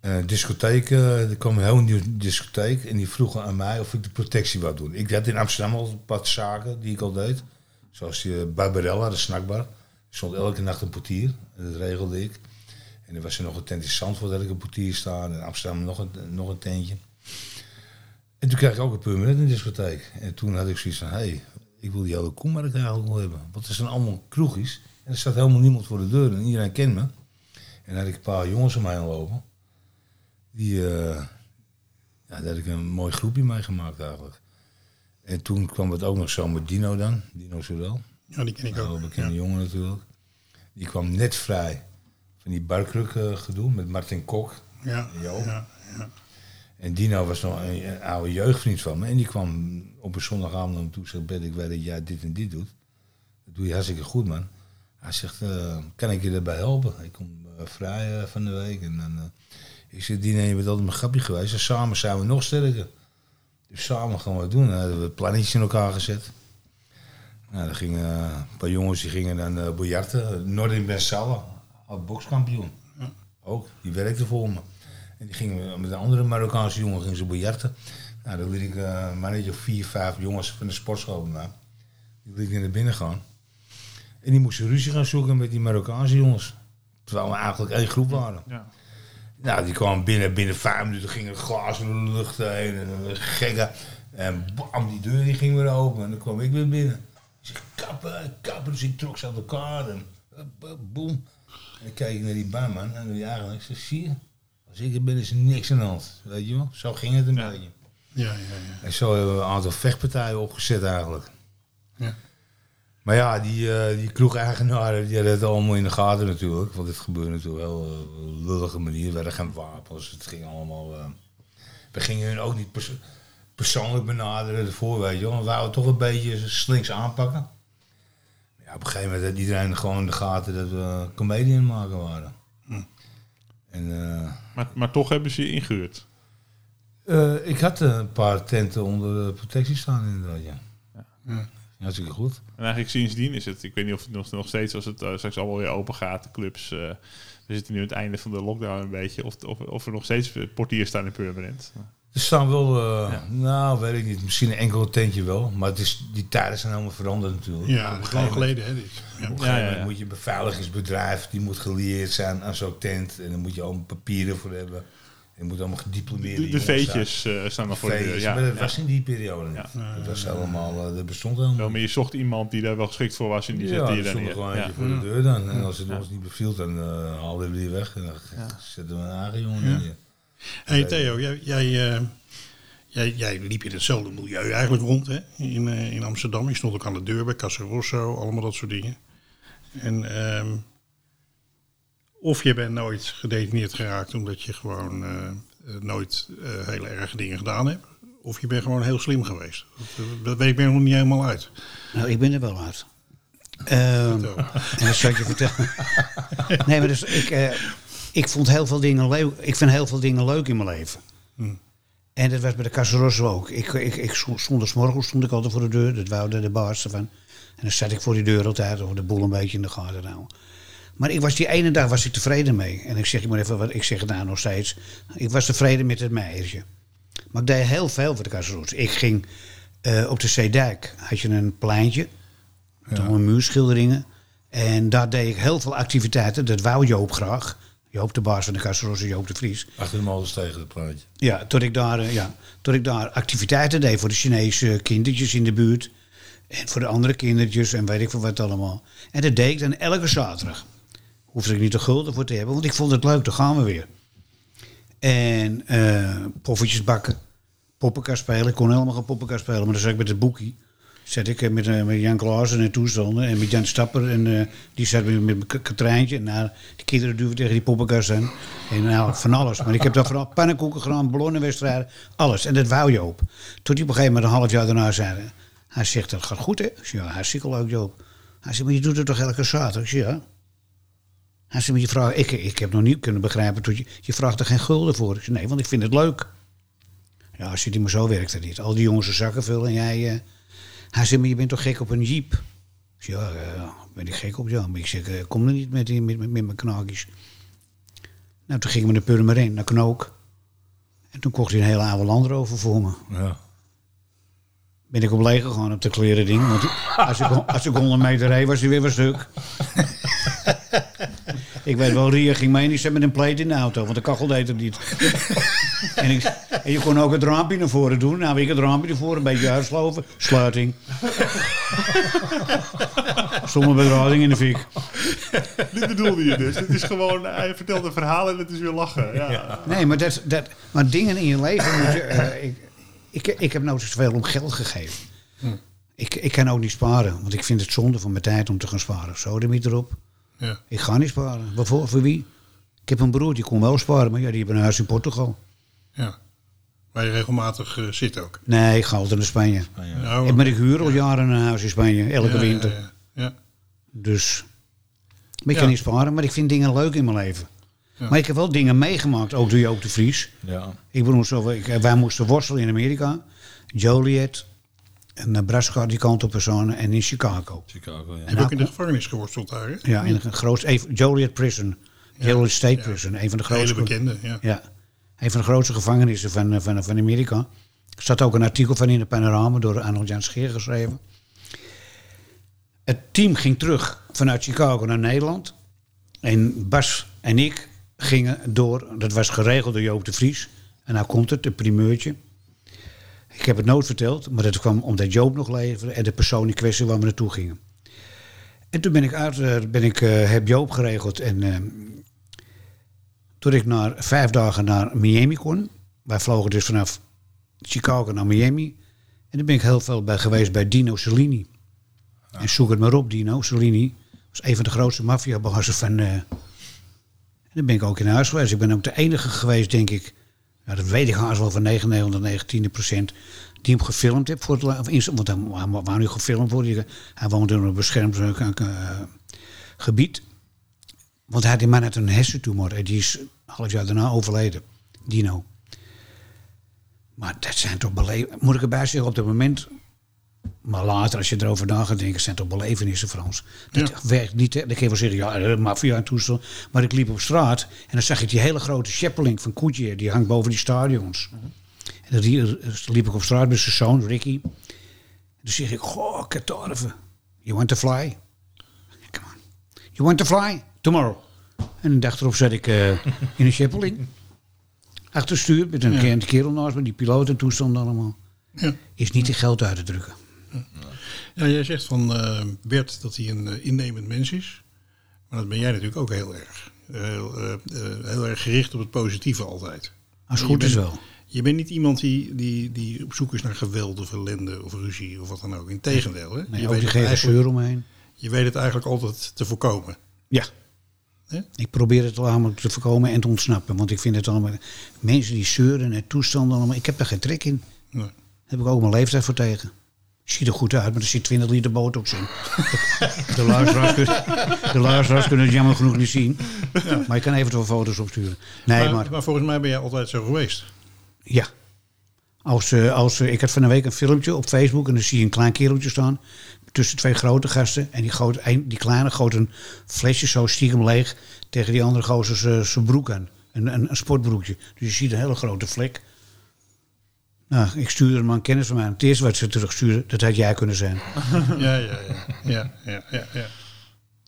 Speaker 5: eh, een discotheek, eh, er kwam een heel nieuwe discotheek en die vroegen aan mij of ik de protectie wou doen. Ik had in Amsterdam al een paar zaken die ik al deed, zoals die eh, Barbarella, de snackbar. Er stond elke nacht een portier en dat regelde ik. En er was er nog een tent in Zandvoort, had ik een portier staan, in Amsterdam nog een, nog een tentje. En toen kreeg ik ook een permanent in de discotheek. En toen had ik zoiets van, hé, hey, ik wil die hele Koemarkt eigenlijk wel hebben. Want er zijn allemaal kroegjes. En er staat helemaal niemand voor de deur. En iedereen kent me. En dan had ik een paar jongens om mij aan lopen. Die, eh, ja, daar had ik een mooi groepje meegemaakt eigenlijk. En toen kwam het ook nog zo met Dino dan. Dino Sorel.
Speaker 1: Ja, die ken ik
Speaker 5: Een
Speaker 1: ook.
Speaker 5: heel bekende
Speaker 1: Ja.
Speaker 5: jongen natuurlijk. Die kwam net vrij van die barkruk eh, gedoe met Martin Kok.
Speaker 1: Ja, ja, ja.
Speaker 5: En Dino was nog een, een oude jeugdvriend van me. En die kwam op een zondagavond naar me toe en zei... Bert, ik weet dat jij dit en dit doet. Dat doe je hartstikke goed, man. Hij zegt, eh, kan ik je daarbij helpen? Ik kom vrij van de week. En dan, ik je bent altijd mijn grapje geweest. En samen zijn we nog sterker. Dus samen gaan we het doen. Dan hadden we plannetjes in elkaar gezet. Nou, dan gingen eh, een paar jongens die gingen dan uh, biljarten. Nordin Ben Salah, oud bokskampioen. Ook, die werkte voor me. En die gingen met een andere Marokkaanse jongen gingen ze biljarten. Nou, dan liet ik uh, een mannetje of vier, vijf jongens van de sportschool mij. Die liet ik naar binnen gaan. En die moesten ruzie gaan zoeken met die Marokkaanse jongens. Terwijl we eigenlijk één groep waren.
Speaker 2: Ja.
Speaker 5: Nou, die kwam binnen, binnen vijf minuten ging er glas in de lucht heen en een gekke. En bam, die deur die ging weer open en dan kwam ik weer binnen. Ik zeg, kappen, kappen. Dus ik trok ze uit elkaar en boem. En dan kijk ik naar die barman en die eigenlijk, ik zeg, zie je, als ik er ben is er niks aan de hand. Weet je wel, zo ging het een
Speaker 2: Ja.
Speaker 5: beetje.
Speaker 1: Ja, ja, ja.
Speaker 5: En zo hebben we een aantal vechtpartijen opgezet eigenlijk.
Speaker 1: Ja.
Speaker 5: Maar ja, die, eh die kroeg-eigenaren die hadden het allemaal in de gaten natuurlijk. Want het gebeurde natuurlijk wel op een lullige manier. Er werden geen wapens. Het ging allemaal... eh, we gingen hun ook niet pers- persoonlijk benaderen ervoor, weet je wel. We wouden toch een beetje slinks aanpakken. Ja, op een gegeven moment had iedereen gewoon in de gaten dat we het maken waren. En... eh,
Speaker 2: Maar, maar toch hebben ze je ingehuurd.
Speaker 5: eh, ik had eh, een paar tenten onder de protectie staan inderdaad, ja.
Speaker 1: Ja.
Speaker 5: Hartstikke goed.
Speaker 2: En eigenlijk sindsdien is het, ik weet niet of het nog, nog steeds als het eh, straks allemaal weer open gaat, de clubs. eh, we zitten nu aan het einde van de lockdown een beetje. Of, of, of er nog steeds portiers staan in Purmerend.
Speaker 5: Er staan wel, eh,
Speaker 2: Ja.
Speaker 5: nou weet ik niet, misschien een enkel tentje wel. Maar het is, die tijden zijn helemaal veranderd natuurlijk.
Speaker 1: Ja,
Speaker 5: moment,
Speaker 1: geleden, hè, dit. Ja.
Speaker 5: op een
Speaker 2: Ja, ja,
Speaker 5: moet je een beveiligingsbedrijf, die moet gelieerd zijn aan zo'n tent. En dan moet je allemaal papieren voor hebben. Je moet allemaal gediplomeerde
Speaker 2: De, de veetjes eh, staan dan voor de deur. Ja,
Speaker 5: maar dat
Speaker 2: ja.
Speaker 5: was in die periode niet.
Speaker 2: Ja.
Speaker 5: Dat was helemaal, eh, dat bestond helemaal
Speaker 2: Wel, maar je zocht iemand die daar wel geschikt voor was en die
Speaker 5: ja,
Speaker 2: zette je dan
Speaker 5: stond
Speaker 2: neer.
Speaker 5: gewoon eentje voor de deur dan. En als het ons niet beviel, dan eh, haalden we die weg. En dan zetten we een eigen jongen
Speaker 1: Ja.
Speaker 5: neer.
Speaker 1: Hey Theo, jij, jij, jij, jij liep in hetzelfde milieu eigenlijk rond hè? In, in Amsterdam. Je stond ook aan de deur bij Casa Rosso, allemaal dat soort dingen. En ehm, of je bent nooit gedetineerd geraakt omdat je gewoon eh, eh, nooit eh, hele erge dingen gedaan hebt. Of je bent gewoon heel slim geweest. Dat, dat weet ik me nog niet helemaal uit.
Speaker 4: Nou, ik ben er wel uit. Ehm, en dat zal ik je vertellen. nee, maar dus ik, ik vond heel veel dingen leuk. Ik vind heel veel dingen leuk in mijn leven.
Speaker 1: Hmm.
Speaker 4: En dat was bij de Casa Rosso ook. Ik, ik, ik stond, stond 's morgens stond ik altijd voor de deur. Dat wou de baas ervan. En dan zat ik voor die deur altijd om de boel een beetje in de gaten te houden. Maar ik was die ene dag was ik tevreden mee. En ik zeg je maar even wat ik zeg het nou nog steeds. Ik was tevreden met het meisje. Maar ik deed heel veel voor de Rosso. Ik ging eh, op de Zeedijk. Had je een pleintje. Met allemaal muurschilderingen. En daar deed ik heel veel activiteiten. Dat wou Joop graag. Joop de baas van de Casa Rosso, Joop de Vries.
Speaker 5: Achter de molens tegen het plaatje.
Speaker 4: Ja, tot ik, daar, eh, ja, tot ik daar activiteiten deed voor de Chinese kindertjes in de buurt. En voor de andere kindertjes en weet ik veel wat allemaal. En dat deed ik dan elke zaterdag. Hoefde ik niet de gulden voor te hebben, want ik vond het leuk, dan gaan we weer. En eh poffertjes bakken, poppenkast spelen. Ik kon helemaal geen poppenkast spelen, maar dan zat ik met het boekie. Zat ik eh, met, eh, met Jan Klaassen en toestanden en met Jan Stapper. En die zat met, met K- Katrijntje. En nou, die kinderen duwen tegen die poppenkast aan. En nou, van alles. Maar ik heb daar vooral pannenkoeken gedaan, ballonnenwedstrijden, alles. En dat wou je op. Tot hij op een gegeven moment een half jaar daarna zei... Hij zegt, dat gaat goed hè? Ik zeg, ja, hartstikke leuk Joop. Hij zegt, maar je doet het toch elke zaterdag? Ik zeg, ja. Hij zei, maar je vraagt, ik, ik heb nog niet kunnen begrijpen, tot je, je vraagt er geen gulden voor. Ik zei, nee, want ik vind het leuk. Ja, als je die maar zo werkt het niet. Al die jongens een zakken vullen en jij... eh, hij zei, maar je bent toch gek op een jeep? Ik zei, ja, eh, ben ik gek op, ja. Maar ik zeg, eh, kom er niet met, die, met, met, met mijn knaakjes. Nou, toen gingen we naar Purmerend, naar Knook. En toen kocht hij een hele oude Land Rover voor me.
Speaker 5: Ja.
Speaker 4: Ben ik op leeg gegaan op de kleren ding. Want als ik, als ik 100 meter reed, was hij weer wat stuk. ik weet wel, Ria ging mee en die zat met een plate in de auto. Want de kachel deed het niet. en, ik, en je kon ook het raampje naar voren doen. Nou, ik het raampje naar voren, een beetje uitsloven. Sluiting. Stomme bedrading in de fik.
Speaker 2: Dit bedoelde je dus. Het is gewoon, hij vertelt een verhaal en het is weer lachen. Ja.
Speaker 4: Nee, maar, dat, dat, maar dingen in je leven moet je... eh, ik, ik, ik heb nooit zoveel om geld gegeven. Ik, ik kan ook niet sparen. Want ik vind het zonde van mijn tijd om te gaan sparen. Zo, de niet erop.
Speaker 1: Ja.
Speaker 4: Ik ga niet sparen. Waarvoor? Voor wie? Ik heb een broer, die kon wel sparen. Maar ja, die heeft een huis in Portugal.
Speaker 1: ja. Waar je regelmatig eh, zit ook.
Speaker 4: Nee, ik ga altijd naar Spanje.
Speaker 1: Nou,
Speaker 4: Ik, maar ik huur al jaren een huis in Spanje. Elke
Speaker 1: ja,
Speaker 4: winter.
Speaker 1: Ja, ja, ja.
Speaker 4: Dus... Maar ik
Speaker 1: Ja.
Speaker 4: kan niet sparen. Maar ik vind dingen leuk in mijn leven.
Speaker 1: Ja.
Speaker 4: Maar ik heb wel dingen meegemaakt. Ook door Joop de Vries.
Speaker 5: Ja.
Speaker 4: Ik bedoel, zo, wij moesten worstelen in Amerika. Joliet, en Nebraska die kant op personen en in Chicago.
Speaker 5: Chicago, ja.
Speaker 1: Je hebt ook in de gevangenis geworsteld daar, hè?
Speaker 4: Ja, in een groot, Joliet Prison. Joliet State Prison, een van de
Speaker 1: Hele
Speaker 4: grootste.
Speaker 1: bekende, ja.
Speaker 4: Ja, een van de grootste gevangenissen van, eh, van, van Amerika. Er staat ook een artikel van in de panorama door Arnold Jan Scheer geschreven. Het team ging terug vanuit Chicago naar Nederland. En Bas en ik gingen door, dat was geregeld door Joop de Vries. En nou komt het, een primeurtje. Ik heb het nooit verteld, maar dat kwam omdat Joop nog leefde en de persoon in kwestie waar we naartoe gingen. En toen ben ik uit, eh, ben ik, eh, heb Joop geregeld en eh, toen ik naar, vijf dagen naar Miami kon. Wij vlogen dus vanaf Chicago naar Miami. En daar ben ik heel veel bij geweest bij Dino Cellini. En zoek het maar op, Dino Cellini. was een van de grootste maffiabazen van... eh, en dan ben ik ook in huis geweest. Ik ben ook de enige geweest, denk ik... Ja, dat weet ik haast wel van 99, 19 procent... die hem gefilmd heb voor want wou nu gefilmd worden. Hij woonde in een beschermd gebied. Want hij had die man had een hersentumor. En die is een half jaar daarna overleden. Dino. Maar dat zijn toch beleven. Moet ik erbij zeggen, op dat moment. Maar later, als je erover na gaat denken, zijn toch belevenissen, Frans. Dat
Speaker 1: Ja.
Speaker 4: werkt niet. Hè. Dan kun je wel zeggen, ja, eh, maffia en toestel. Maar ik liep op straat en dan zag ik die hele grote Scheppeling van Koetje. Die hangt boven die stadions. En dan rie- liep ik op straat met zijn zoon, Ricky. En dan zeg ik, goh, katarve. You want to fly? Come on. You want to fly? Tomorrow. En dag erop zat ik eh, in een Scheppeling. Achter het stuur met een
Speaker 1: Ja.
Speaker 4: ja. kerel naast me, die piloot en toestand allemaal.
Speaker 1: Ja.
Speaker 4: Is niet te geld uit te drukken.
Speaker 1: Ja, jij zegt van eh, Bert dat hij een eh, innemend mens is. Maar dat ben jij natuurlijk ook heel erg. Heel, eh, heel erg gericht op het positieve altijd.
Speaker 4: Als goed is wel.
Speaker 1: Je bent niet iemand die, die, die op zoek is naar geweld of ellende of ruzie of wat dan ook. Integendeel, hè?
Speaker 4: Nee,
Speaker 1: je, weet eigenlijk,
Speaker 4: zeur omheen.
Speaker 1: je weet het eigenlijk altijd te voorkomen.
Speaker 4: Ja. Ik probeer het allemaal te voorkomen en te ontsnappen. Want ik vind het allemaal... Mensen die zeuren en toestanden allemaal... Ik heb daar geen trek in.
Speaker 1: Nee.
Speaker 4: Daar heb ik ook mijn leeftijd voor tegen. Ziet er goed uit, maar er zit 20 liter botox in. De luisteraars, kunnen, de luisteraars kunnen het jammer genoeg niet zien. Maar je kan eventueel foto's opsturen. Nee,
Speaker 1: maar,
Speaker 4: maar,
Speaker 1: maar volgens mij ben jij altijd zo geweest.
Speaker 4: ja. Als, eh, als, eh, ik had van een week een filmpje op Facebook en dan zie je een klein kereltje staan. Tussen twee grote gasten. En die, die kleine goot een flesje zo stiekem leeg tegen die andere gozer zijn- zijn broek aan. Een, een, een sportbroekje. Dus je ziet een hele grote vlek. Nou, ik stuurde hem aan kennis van mij. Het eerste wat ze terugstuurde, dat had jij kunnen zijn.
Speaker 1: ja, ja, ja. ja, ja, ja,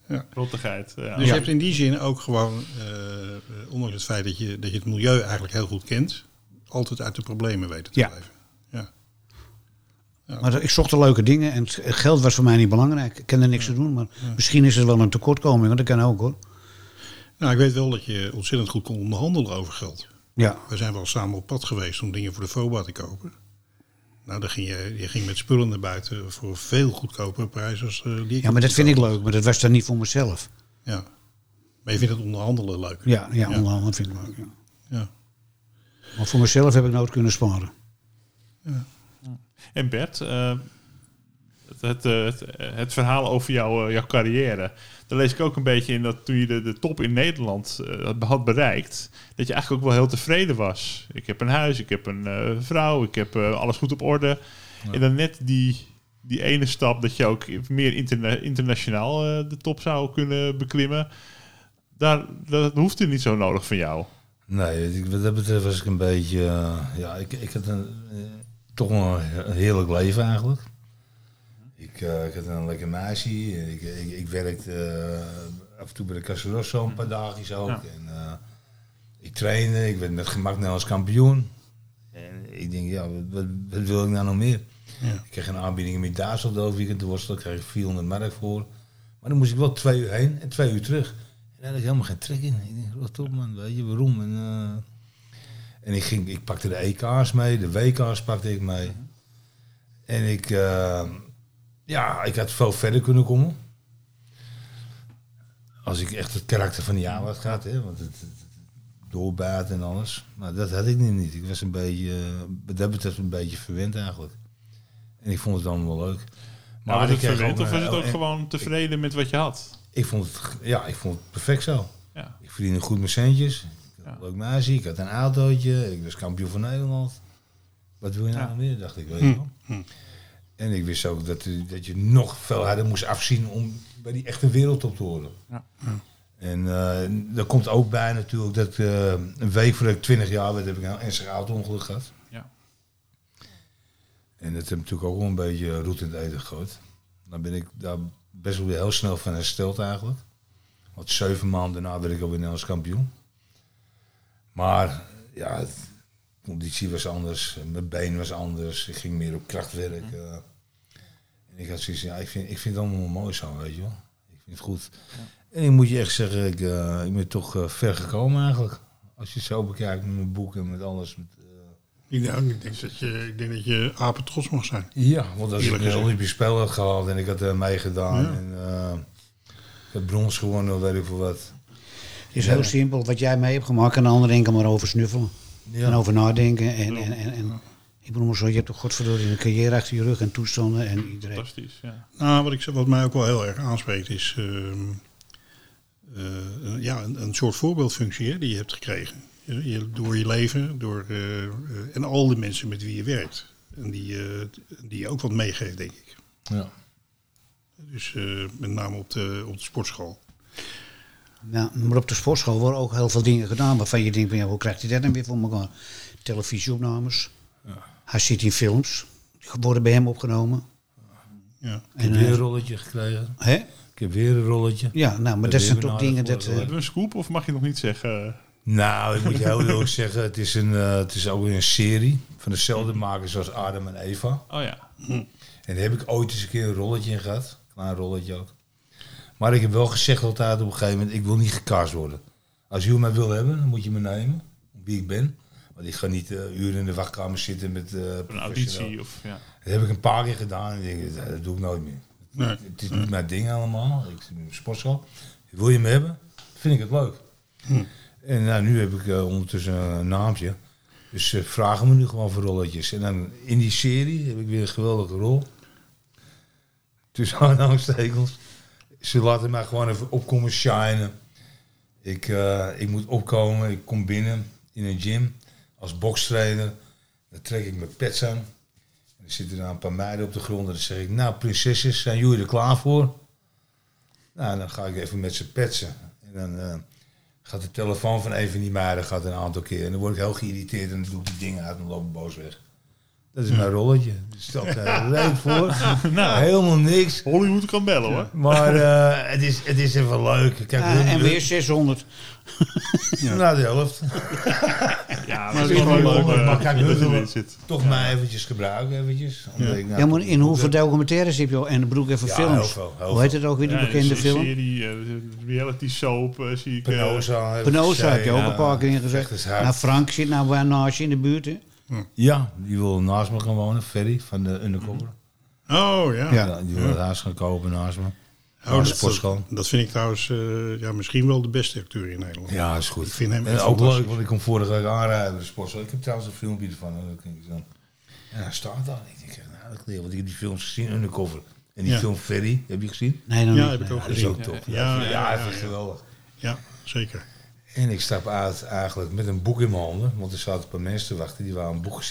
Speaker 1: ja.
Speaker 2: Rottigheid. Ja.
Speaker 1: Dus je hebt in die zin ook gewoon, eh, eh, ondanks het feit dat je, dat je het milieu eigenlijk heel goed kent, altijd uit de problemen weten te
Speaker 4: Ja.
Speaker 1: blijven. Ja.
Speaker 4: Maar ik zocht de leuke dingen en het geld was voor mij niet belangrijk. Ik kan er niks te doen, maar misschien is het wel een tekortkoming. Want dat kan ook hoor.
Speaker 1: Nou, ik weet wel dat je ontzettend goed kon onderhandelen over geld.
Speaker 4: Ja,
Speaker 1: We zijn wel samen op pad geweest om dingen voor de FOBA te kopen. Nou, dan ging je, je ging met spullen naar buiten voor veel goedkopere prijs als eh,
Speaker 4: ja maar dat vind ik leuk. Maar dat was dan niet voor mezelf.
Speaker 1: Ja. Maar je vindt het onderhandelen leuk.
Speaker 4: Ja, ja, onderhandelen vind ik leuk. Ja.
Speaker 1: Ja.
Speaker 4: Maar voor mezelf heb ik nooit kunnen sparen.
Speaker 2: En Bert, eh, het, het, eh, het, het verhaal over jouw, eh, jouw carrière. Daar lees ik ook een beetje in dat toen je de, de top in Nederland eh, had bereikt, dat je eigenlijk ook wel heel tevreden was. Ik heb een huis, ik heb een eh, vrouw, ik heb eh, alles goed op orde. En dan net die, die ene stap dat je ook meer interna- internationaal eh, de top zou kunnen beklimmen. Daar, dat hoefde niet zo nodig van jou.
Speaker 5: Nee, wat dat betreft was ik een beetje... eh, ja, ik, ik had een, eh, toch een heerlijk leven eigenlijk. Ik, eh, ik had een lekker meisje. Ik, ik, ik werkte eh, af en toe bij de Casa Rosso een paar dagjes ook.
Speaker 2: Ja.
Speaker 5: En, eh, ik trainde, ik werd met gemak Nederlands kampioen. En ik denk, ja, wat, wil ik nou nog meer?
Speaker 1: Ja.
Speaker 5: Ik kreeg een aanbieding in Duitsland weekend te worstelen. Kreeg ik 400 mark voor. Maar dan moest ik wel twee uur heen en twee uur terug. En daar had ik helemaal geen trek in. Ik denk, wat op man, weet je, waarom? En, en ik, ging, ik pakte de EK's mee, de WK's pakte ik mee. En ik, ja, ik had veel verder kunnen komen. Als ik echt het karakter van die jaar had gehad, hè, want het, het doorbaat en alles. Maar dat had ik nu niet. Ik was een beetje, eh, wat dat betreft een beetje verwend eigenlijk. En ik vond het allemaal wel leuk.
Speaker 2: Maar was het
Speaker 5: ik kreeg
Speaker 2: verwend of was het
Speaker 5: eh,
Speaker 2: ook
Speaker 5: en-
Speaker 2: gewoon tevreden met wat je had?
Speaker 5: Ik vond het, ja, ik vond het perfect zo.
Speaker 2: Ja.
Speaker 5: Ik verdiende goed mijn centjes. Ik had
Speaker 2: Ja.
Speaker 5: een leuk meisje. Ik had een autootje. Ik was kampioen van Nederland. Wat wil je nou
Speaker 2: Ja.
Speaker 5: meer, dacht ik, weet je wel. En ik wist ook dat, eh, dat je nog veel harder moest afzien om bij die echte wereldtop te horen.
Speaker 2: Ja.
Speaker 5: En eh er komt ook bij natuurlijk dat eh, een week voordat ik 20 jaar werd, heb ik een ernstig auto-ongeluk gehad.
Speaker 2: Ja.
Speaker 5: En dat heb natuurlijk ook wel een beetje roet in het eten gegooid. Dan ben ik daar best wel weer heel snel van hersteld eigenlijk. Want zeven maanden daarna werd ik alweer Nederlands kampioen. Maar ja, de conditie was anders, mijn been was anders, ik ging meer op krachtwerk. eh. en ik had zoiets ja, ik vind, ik vind het allemaal mooi zo, weet je wel. Ik vind het goed. En ik moet je echt zeggen, ik, eh, ik ben toch eh, ver gekomen eigenlijk. Als je het zo bekijkt met mijn boek en met alles. Met, eh,
Speaker 1: Ik, nou, ik, denk dat je, ik denk dat je apen trots mag zijn.
Speaker 5: Ja, want als
Speaker 1: Eerlijk
Speaker 5: ik een. Olympisch Spel had gehaald en ik had er meegedaan
Speaker 1: Ja.
Speaker 5: en eh, ik had brons gewonnen, of weet ik veel wat.
Speaker 4: Het is heel simpel. Wat jij mee hebt gemaakt, kan de ander enkel maar over snuffelen.
Speaker 5: Ja.
Speaker 4: En over nadenken. En, en, en, en ik bedoel, zo, je hebt toch godverdorie een carrière achter je rug en toestanden en iedereen.
Speaker 2: Fantastisch, ja.
Speaker 1: Nou, wat, ik, zeg- wat mij ook wel heel erg aanspreekt is ehm, eh, een- ja, een, een soort voorbeeldfunctie hè, die je hebt gekregen. Je, je- door je leven door, eh, eh, en al de mensen met wie je werkt. En die, eh, die je ook wat meegeeft, denk ik.
Speaker 5: Ja.
Speaker 1: Dus eh, met name op de, op de sportschool.
Speaker 4: Ja, maar op de sportschool worden ook heel veel dingen gedaan waarvan je denkt, van, ja, hoe krijgt hij dat dan weer voor elkaar? Televisieopnames. Hij zit in films. Die worden bij hem opgenomen.
Speaker 1: Ja.
Speaker 5: Ik heb
Speaker 4: En,
Speaker 5: weer
Speaker 4: eh,
Speaker 5: een rolletje gekregen.
Speaker 4: hè?
Speaker 5: Ik heb weer een rolletje.
Speaker 4: Ja, nou, maar
Speaker 5: Dat
Speaker 4: zijn toch dingen dat...
Speaker 5: ervoor
Speaker 4: eh,
Speaker 2: Hebben we een scoop of mag je nog niet zeggen?
Speaker 5: Nou, ik moet je heel eerlijk zeggen, het is, een, eh, het is ook weer een serie van dezelfde makers als Adam en Eva.
Speaker 2: Oh ja.
Speaker 5: En daar heb ik ooit eens een keer een rolletje in gehad. Klein rolletje ook. Maar ik heb wel gezegd altijd op een gegeven moment, ik wil niet gecast worden. Als je mij wil hebben, dan moet je me nemen, wie ik ben. Want ik ga niet eh, uren in de wachtkamer zitten met eh
Speaker 2: Een auditie of ja.
Speaker 5: Dat heb ik een paar keer gedaan en ik denk, dat, dat doe ik nooit meer.
Speaker 1: Nee.
Speaker 5: Het is niet mijn ding allemaal. Ik zit in een sportschool. Wil je me hebben? Vind ik het leuk. En nou, nu heb ik eh, ondertussen een naampje. Dus ze vragen me nu gewoon voor rolletjes. En dan in die serie heb ik weer een geweldige rol. Tussen aanhalingstekens. Ze laten mij gewoon even opkomen shinen. Ik, eh, ik moet opkomen. Ik kom binnen in een gym als bokstrainer. Dan trek ik mijn pets aan. En er zitten een paar meiden op de grond. En dan zeg ik, nou prinsesjes, zijn jullie er klaar voor? Nou, dan ga ik even met ze petsen. En dan eh, gaat de telefoon van een van die meiden gaat een aantal keer. En dan word ik heel geïrriteerd en dan doe ik die dingen uit en loop ik boos weg. Dat is mijn rolletje. Dat stelt er leuk voor.
Speaker 2: Nou.
Speaker 5: Helemaal niks.
Speaker 2: Hollywood kan bellen hoor.
Speaker 5: Maar eh, het, is, het is even leuk. Kijk, hun-
Speaker 4: en
Speaker 5: hun-
Speaker 4: weer 600.
Speaker 5: Nou, de helft.
Speaker 2: Ja,
Speaker 1: Maar
Speaker 2: dat
Speaker 1: het
Speaker 2: is wel leuk.
Speaker 5: leuk,
Speaker 2: eh,
Speaker 5: maar kijk,
Speaker 2: dat erin zit.
Speaker 5: Toch mij eventjes gebruiken. Eventjes, omdat ik, nou,
Speaker 4: Ja, maar in hoeveel documentaires heb je al? En de broek even
Speaker 5: Ja,
Speaker 4: films.
Speaker 5: heel veel, heel
Speaker 4: Hoe heet het ook weer,
Speaker 2: Ja,
Speaker 4: bekende film?
Speaker 2: serie, eh, reality soap eh, zie ik. eh,
Speaker 5: Penosa. heb ik
Speaker 4: Penosa heb je ook een paar
Speaker 5: ja.
Speaker 4: keer gezegd. Nou, Frank zit nou bij naast je in de buurt. Hè?
Speaker 5: Ja, die wil naast me gaan wonen. Ferry van de Undercover.
Speaker 1: Oh ja.
Speaker 4: Ja.
Speaker 5: Die wil het huis gaan kopen naast me.
Speaker 1: Oh, dat,
Speaker 5: sportschool.
Speaker 1: dat vind ik trouwens eh, ja, misschien wel de beste acteur in Nederland.
Speaker 5: Ja, is goed.
Speaker 1: Ik vind hem
Speaker 5: en ook leuk, want ik kom vorige week aanrijden bij de sportschool. Ik heb trouwens een filmpje ervan. hè, Dat kan ik zo. En hij staat daar. Ik denk, nou, dat leer, want ik heb die films gezien, Undercover. En die
Speaker 1: Ja.
Speaker 5: film Ferry, heb je gezien?
Speaker 4: Nee, dan
Speaker 1: Ja,
Speaker 4: niet.
Speaker 1: heb ik ook
Speaker 5: Dat is
Speaker 1: gezien.
Speaker 5: ook top.
Speaker 1: Ja,
Speaker 5: Ja,
Speaker 1: ja,
Speaker 5: ja,
Speaker 1: ja,
Speaker 5: even
Speaker 1: ja.
Speaker 5: geweldig.
Speaker 1: Ja, zeker.
Speaker 5: En ik stap uit eigenlijk met een boek in mijn handen. Want er zaten een paar mensen te wachten die waren een boek.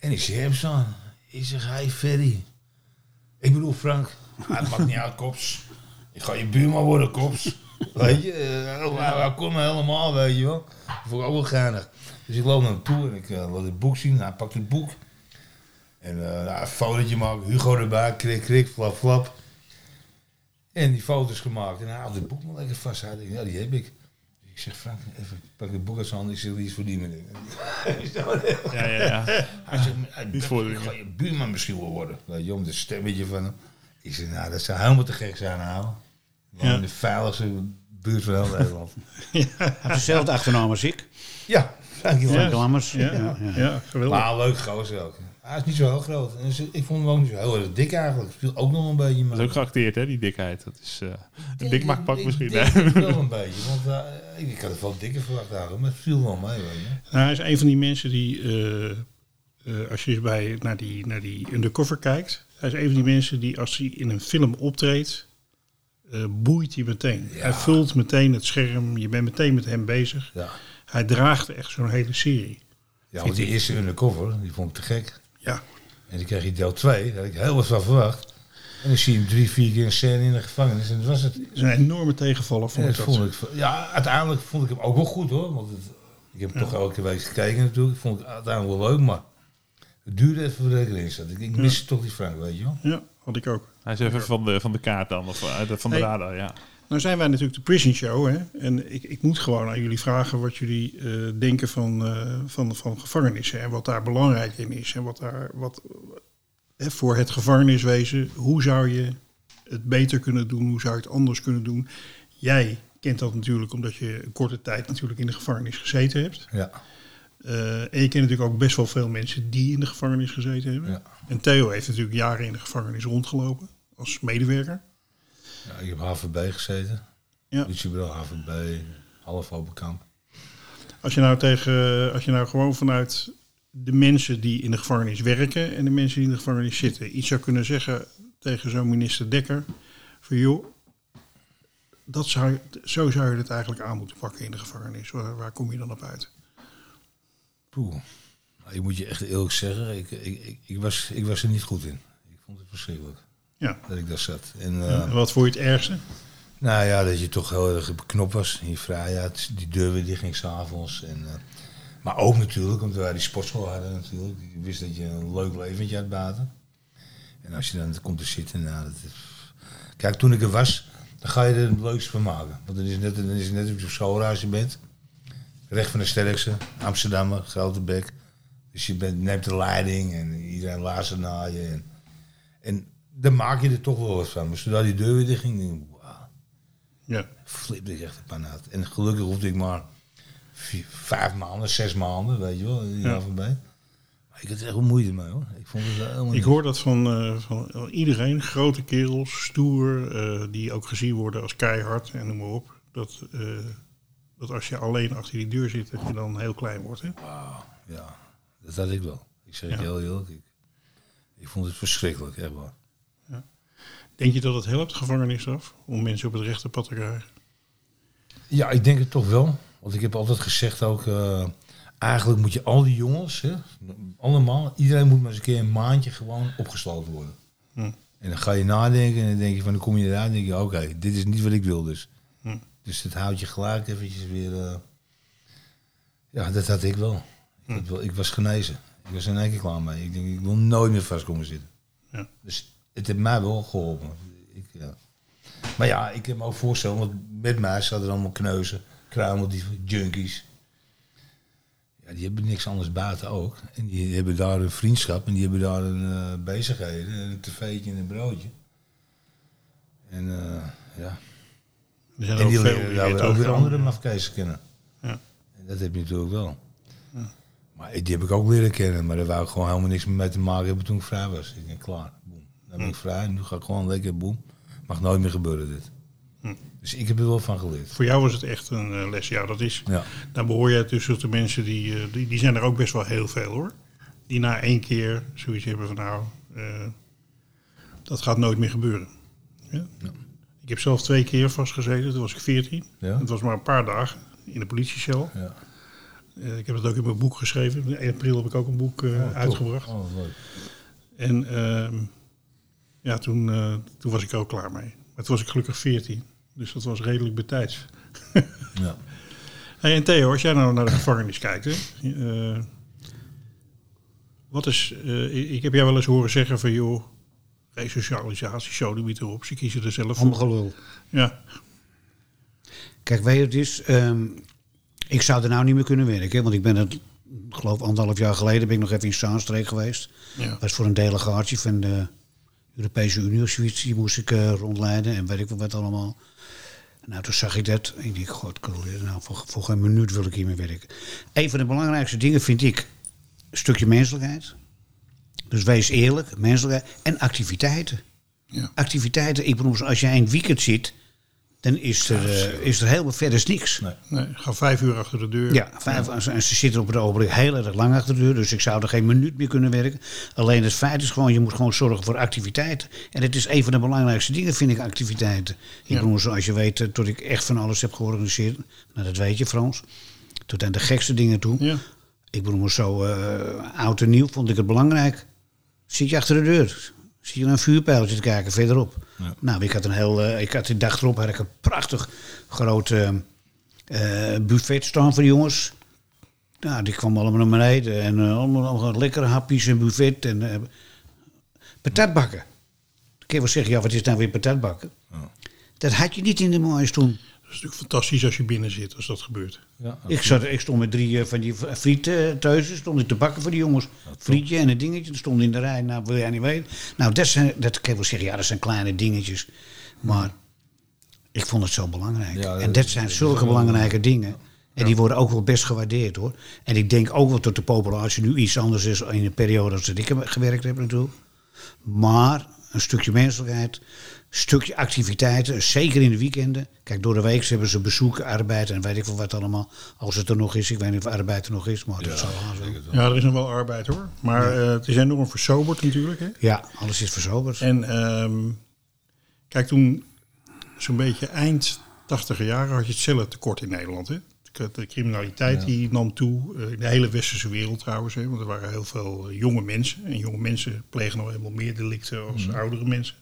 Speaker 5: En ik zie hem staan. Ik zeg, hey Ferry. Ik bedoel Frank. Ah, het maakt niet uit, kops. Ik ga je buurman worden, kops. Weet je, uh, hij kon me helemaal, weet je wel. Ik ook wel geinig. Dus ik loop naar hem toe en ik eh, laat het boek zien. Hij pakt het boek. En nou, een fotootje maken. Hugo erbij, krik, krik, flap, flap. En die foto's gemaakt. En hij houdt het boek maar lekker vast. Hij denkt, ja, die heb ik. Dus ik zeg, Frank, even pak het boek uit zijn handen. Ik zeg, die is voor die meneer.
Speaker 2: Ja, ja, ja.
Speaker 5: Hij zegt, hij ik ga je buurman misschien wel worden. Weet je, om het stemmetje van hem. Ik zeg, nou, dat zou helemaal te gek zijn, nou.
Speaker 1: Ja.
Speaker 5: in de veiligste buurt van heel Nederland.
Speaker 4: Hij heeft dezelfde achternaam als ik.
Speaker 5: ja, dankjewel.
Speaker 4: Frank Lammers.
Speaker 1: Ja,
Speaker 4: Ja, ja.
Speaker 1: ja, geweldig.
Speaker 5: Maar leuk gozer ook. Hij is niet zo heel groot. En dus ik vond hem ook niet zo heel erg dik eigenlijk. Viel ook nog een beetje
Speaker 2: Dat is ook geacteerd, hè, die dikheid. Dat is eh een dik makpak misschien.
Speaker 5: denk wel een beetje. Want eh, ik, had het wel dikker verwacht eigenlijk. Maar het viel wel mee, weet je.
Speaker 1: Nou, hij is een van die mensen die, eh, eh, als je eens bij, naar, die, naar die undercover kijkt, hij is een van die mensen die als hij in een film optreedt, eh, boeit hij meteen.
Speaker 5: Ja.
Speaker 1: Hij vult meteen het scherm, je bent meteen met hem bezig.
Speaker 5: Ja.
Speaker 1: Hij draagt echt zo'n hele serie.
Speaker 5: Ja, want die eerste undercover, die vond ik te gek.
Speaker 1: Ja.
Speaker 5: En dan kreeg je deel 2, daar had ik heel wat van verwacht. En dan zie je hem drie, vier keer een scène in de gevangenis. En dat was het.
Speaker 1: Dat is een enorme tegenvaller,
Speaker 5: En
Speaker 1: vond ik dat.
Speaker 5: vond ik, ja, uiteindelijk vond ik hem ook wel goed hoor. Want het, ik heb hem toch elke week gekeken natuurlijk. Ik vond het uiteindelijk wel leuk, maar het duurde even voordat ik erin zat. Ik, ik miste toch die Frank, weet je wel.
Speaker 1: Ja, had ik ook.
Speaker 2: Hij is even van de, van de kaart dan, of uit de- van de
Speaker 1: Hey.
Speaker 2: radar, ja.
Speaker 1: Nou zijn wij natuurlijk de Prison Show. Hè? En ik, ik moet gewoon aan jullie vragen wat jullie eh, denken van, eh, van, van gevangenissen. En wat daar belangrijk in is. En wat daar wat, hè, voor het gevangeniswezen. Hoe zou je het beter kunnen doen? Hoe zou je het anders kunnen doen? Jij kent dat natuurlijk omdat je een korte tijd natuurlijk in de gevangenis gezeten hebt.
Speaker 5: Ja,
Speaker 1: Eh, en je kent natuurlijk ook best wel veel mensen die in de gevangenis gezeten hebben.
Speaker 5: ja.
Speaker 1: En Theo heeft natuurlijk jaren in de gevangenis rondgelopen als medewerker.
Speaker 5: Ja ik heb HVB gezeten.
Speaker 1: Ja.
Speaker 5: Politiebureau HVB, half open kamp.
Speaker 1: Als je nou tegen, als je nou gewoon vanuit de mensen die in de gevangenis werken en de mensen die in de gevangenis zitten, iets zou kunnen zeggen tegen zo'n minister Dekker, van joh, dat zou, zo zou je het eigenlijk aan moeten pakken in de gevangenis. Waar, waar kom je dan op uit?
Speaker 5: Poeh. Nou, ik moet je echt eerlijk zeggen, ik, ik, ik, ik was, ik was er niet goed in. Ik vond het verschrikkelijk
Speaker 1: Ja.
Speaker 5: dat ik daar zat. En, eh,
Speaker 1: En wat vond je het ergste?
Speaker 5: Nou ja, dat je toch heel erg beknopt was je vrijheid. Die deur weer dicht ging s'avonds. En, eh, maar ook natuurlijk, omdat wij die sportschool hadden natuurlijk. Je wist dat je een leuk leventje had buiten. En als je dan komt te zitten, nou, dat is... Kijk, toen ik er was, dan ga je er het leukste van maken. Want dan is het net, dan is het net of je op bent. Recht van de sterkste, Amsterdammer, grote bek. Dus je bent, neemt de leiding en iedereen luistert naar je. En, en dan maak je er toch wel wat van. Maar zodra die deur weer dicht ging, denk ik, wauw
Speaker 1: Ja.
Speaker 5: flipte ik echt een pan uit. En gelukkig hoefde ik maar vier- vijf maanden, zes maanden, weet je wel, in
Speaker 1: Ja.
Speaker 5: voorbij. Maar ik had er echt wel moeite mee hoor. Ik vond het wel helemaal
Speaker 1: Ik
Speaker 5: niet.
Speaker 1: hoor dat van, eh, van iedereen, grote kerels, stoer, eh, die ook gezien worden als keihard en noem maar op. Dat, eh, dat als je alleen achter die deur zit, dat je dan heel klein wordt. Hè?
Speaker 5: Wauw, ja, dat had ik wel. Ik zeg
Speaker 1: Ja.
Speaker 5: je heel eerlijk. Ik, ik vond het verschrikkelijk, echt waar.
Speaker 1: Denk je dat het helpt, gevangenisstraf, om mensen op het rechte pad te krijgen?
Speaker 5: Ja, ik denk het toch wel. Want ik heb altijd gezegd ook, eh, eigenlijk moet je al die jongens, hè, allemaal, iedereen moet maar eens een keer een maandje gewoon opgesloten worden.
Speaker 1: Hm.
Speaker 5: En dan ga je nadenken en dan denk je van, dan kom je eruit en denk je, oké, dit is niet wat ik wil dus.
Speaker 1: Hm.
Speaker 5: Dus dat houdt je gelijk eventjes weer, eh, ja, dat had ik wel.
Speaker 1: Hm.
Speaker 5: Ik, wel. ik was genezen. Ik was in één keer klaar mee. Ik denk, ik wil nooit meer vast komen zitten.
Speaker 1: Ja.
Speaker 5: Dus het heeft mij wel geholpen. Ik, ja. Maar ja, ik heb me ook voorstellen, want met mij zaten er allemaal kneuzen, kruimeldieven, junkies. Ja, die hebben niks anders buiten ook. En die hebben daar een vriendschap en die hebben daar een eh, bezigheden, een tv'tje en een broodje. En eh, ja,
Speaker 1: Er zijn
Speaker 5: en die leren
Speaker 1: die
Speaker 5: ook weer andere mafkezen kennen.
Speaker 1: Ja.
Speaker 5: En dat heb je natuurlijk wel. Maar die heb ik ook leren kennen, maar daar wou ik gewoon helemaal niks mee te maken hebben toen ik vrij was. Ik denk, klaar. Dan ben ik vrij, nu ga ik gewoon lekker, boem. Mag nooit meer gebeuren dit.
Speaker 1: Hm.
Speaker 5: Dus ik heb er wel van geleerd.
Speaker 1: Voor jou was het echt een eh, les. Ja, dat is.
Speaker 5: Ja,
Speaker 1: Dan behoor jij tussen de mensen die, eh, die. Die zijn er ook best wel heel veel hoor. Die na één keer zoiets hebben van nou. eh, dat gaat nooit meer gebeuren. Ja?
Speaker 5: Ja.
Speaker 1: Ik heb zelf twee keer vastgezeten. Toen was ik 14.
Speaker 5: Ja?
Speaker 1: Het was maar een paar dagen in de politiecel.
Speaker 5: ja.
Speaker 1: Ik heb dat ook in mijn boek geschreven. In 1 april heb ik ook een boek
Speaker 5: Oh,
Speaker 1: uitgebracht.
Speaker 5: Oh, leuk.
Speaker 1: En ehm, ja, toen, eh, toen was ik ook klaar mee. Maar toen was ik gelukkig 14. Dus dat was redelijk betijds.
Speaker 5: Ja.
Speaker 1: Hey, en Theo, als jij nou naar de gevangenis kijkt, hè, eh, wat is, eh, ik- heb jou wel eens horen zeggen van joh, resocialisatie, sodemiet erop, ze kiezen er zelf voor.
Speaker 4: gelul.
Speaker 1: Ja,
Speaker 4: Kijk, weet je, het is. ehm, ik zou er nou niet meer kunnen werken. Want ik ben het, geloof anderhalf jaar geleden, ben ik nog even in Zaanstreek geweest.
Speaker 1: ja.
Speaker 4: was voor een delegatie van de Europese Unie of zoiets. Die moest ik eh, rondleiden en weet ik wat allemaal. Nou, toen zag ik dat. En ik dacht, god, nou, voor, voor geen minuut wil ik hiermee werken. Een van de belangrijkste dingen vind ik een stukje menselijkheid. Dus wees eerlijk, menselijkheid en activiteiten.
Speaker 1: Ja.
Speaker 4: Activiteiten, ik bedoel, als jij een weekend zit, dan is er, eh, is er helemaal verder niks.
Speaker 5: Nee.
Speaker 1: Nee, ga vijf uur achter de deur.
Speaker 4: Ja, vijf, en ze zitten op het ogenblik heel erg lang achter de deur. Dus ik zou er geen minuut meer kunnen werken. Alleen het feit is gewoon, je moet gewoon zorgen voor activiteiten. En het is een van de belangrijkste dingen, vind ik, activiteiten. Ik
Speaker 1: Ja.
Speaker 4: bedoel, zoals je weet, eh, tot ik echt van alles heb georganiseerd. Nou, dat weet je, Frans. Tot aan de gekste dingen toe.
Speaker 1: Ja.
Speaker 4: ik bedoel zo, eh, oud en nieuw vond ik het belangrijk. Zit je achter de deur? Zit je naar een vuurpijltje te kijken verderop?
Speaker 5: Ja.
Speaker 4: Nou, ik had een heel, eh, ik had de dag erop had ik een prachtig groot eh, eh, buffet staan voor de jongens. Nou, die kwam allemaal naar beneden en allemaal, allemaal lekkere hapjes en buffet en patatbakken. Kun je wel zeggen, ja, wat is nou weer patatbakken? Dat had je niet in de moois toen.
Speaker 1: Is natuurlijk fantastisch als je binnen zit, als dat gebeurt.
Speaker 5: Ja,
Speaker 4: Ik, zat, ik stond met drie eh, van die frieten thuis, stond ik te bakken voor die jongens. Frietje en een dingetje, dat stond in de rij. Nou, wil jij niet weten? Nou, dat, zijn, dat kan je wel zeggen, ja, dat zijn kleine dingetjes. Maar ik vond het zo belangrijk.
Speaker 5: Ja, dat
Speaker 4: en dat zijn zulke
Speaker 5: wel-
Speaker 4: belangrijke dingen. En die worden ook wel best gewaardeerd hoor. En ik denk ook wel dat de populatie nu iets anders is in de periode als dat ik gewerkt heb natuurlijk. Maar een stukje menselijkheid, stukje activiteiten, zeker in de weekenden. Kijk, door de week hebben ze bezoek, arbeid en weet ik veel wat allemaal. Als het er nog is, ik weet niet of arbeid er nog is, maar dat zal wel zo.
Speaker 1: Ja, er is nog wel arbeid hoor. Maar eh, het is enorm versoberd natuurlijk. Hè?
Speaker 4: Ja, alles is verzoberd.
Speaker 1: En ehm, kijk, toen zo'n beetje eind tachtiger jaren had je het cellentekort in Nederland. Hè? De- criminaliteit die nam toe, eh, in de hele westerse wereld trouwens. Hè? Want er waren heel veel eh, jonge mensen. En jonge mensen plegen nog helemaal meer delicten als oudere mensen.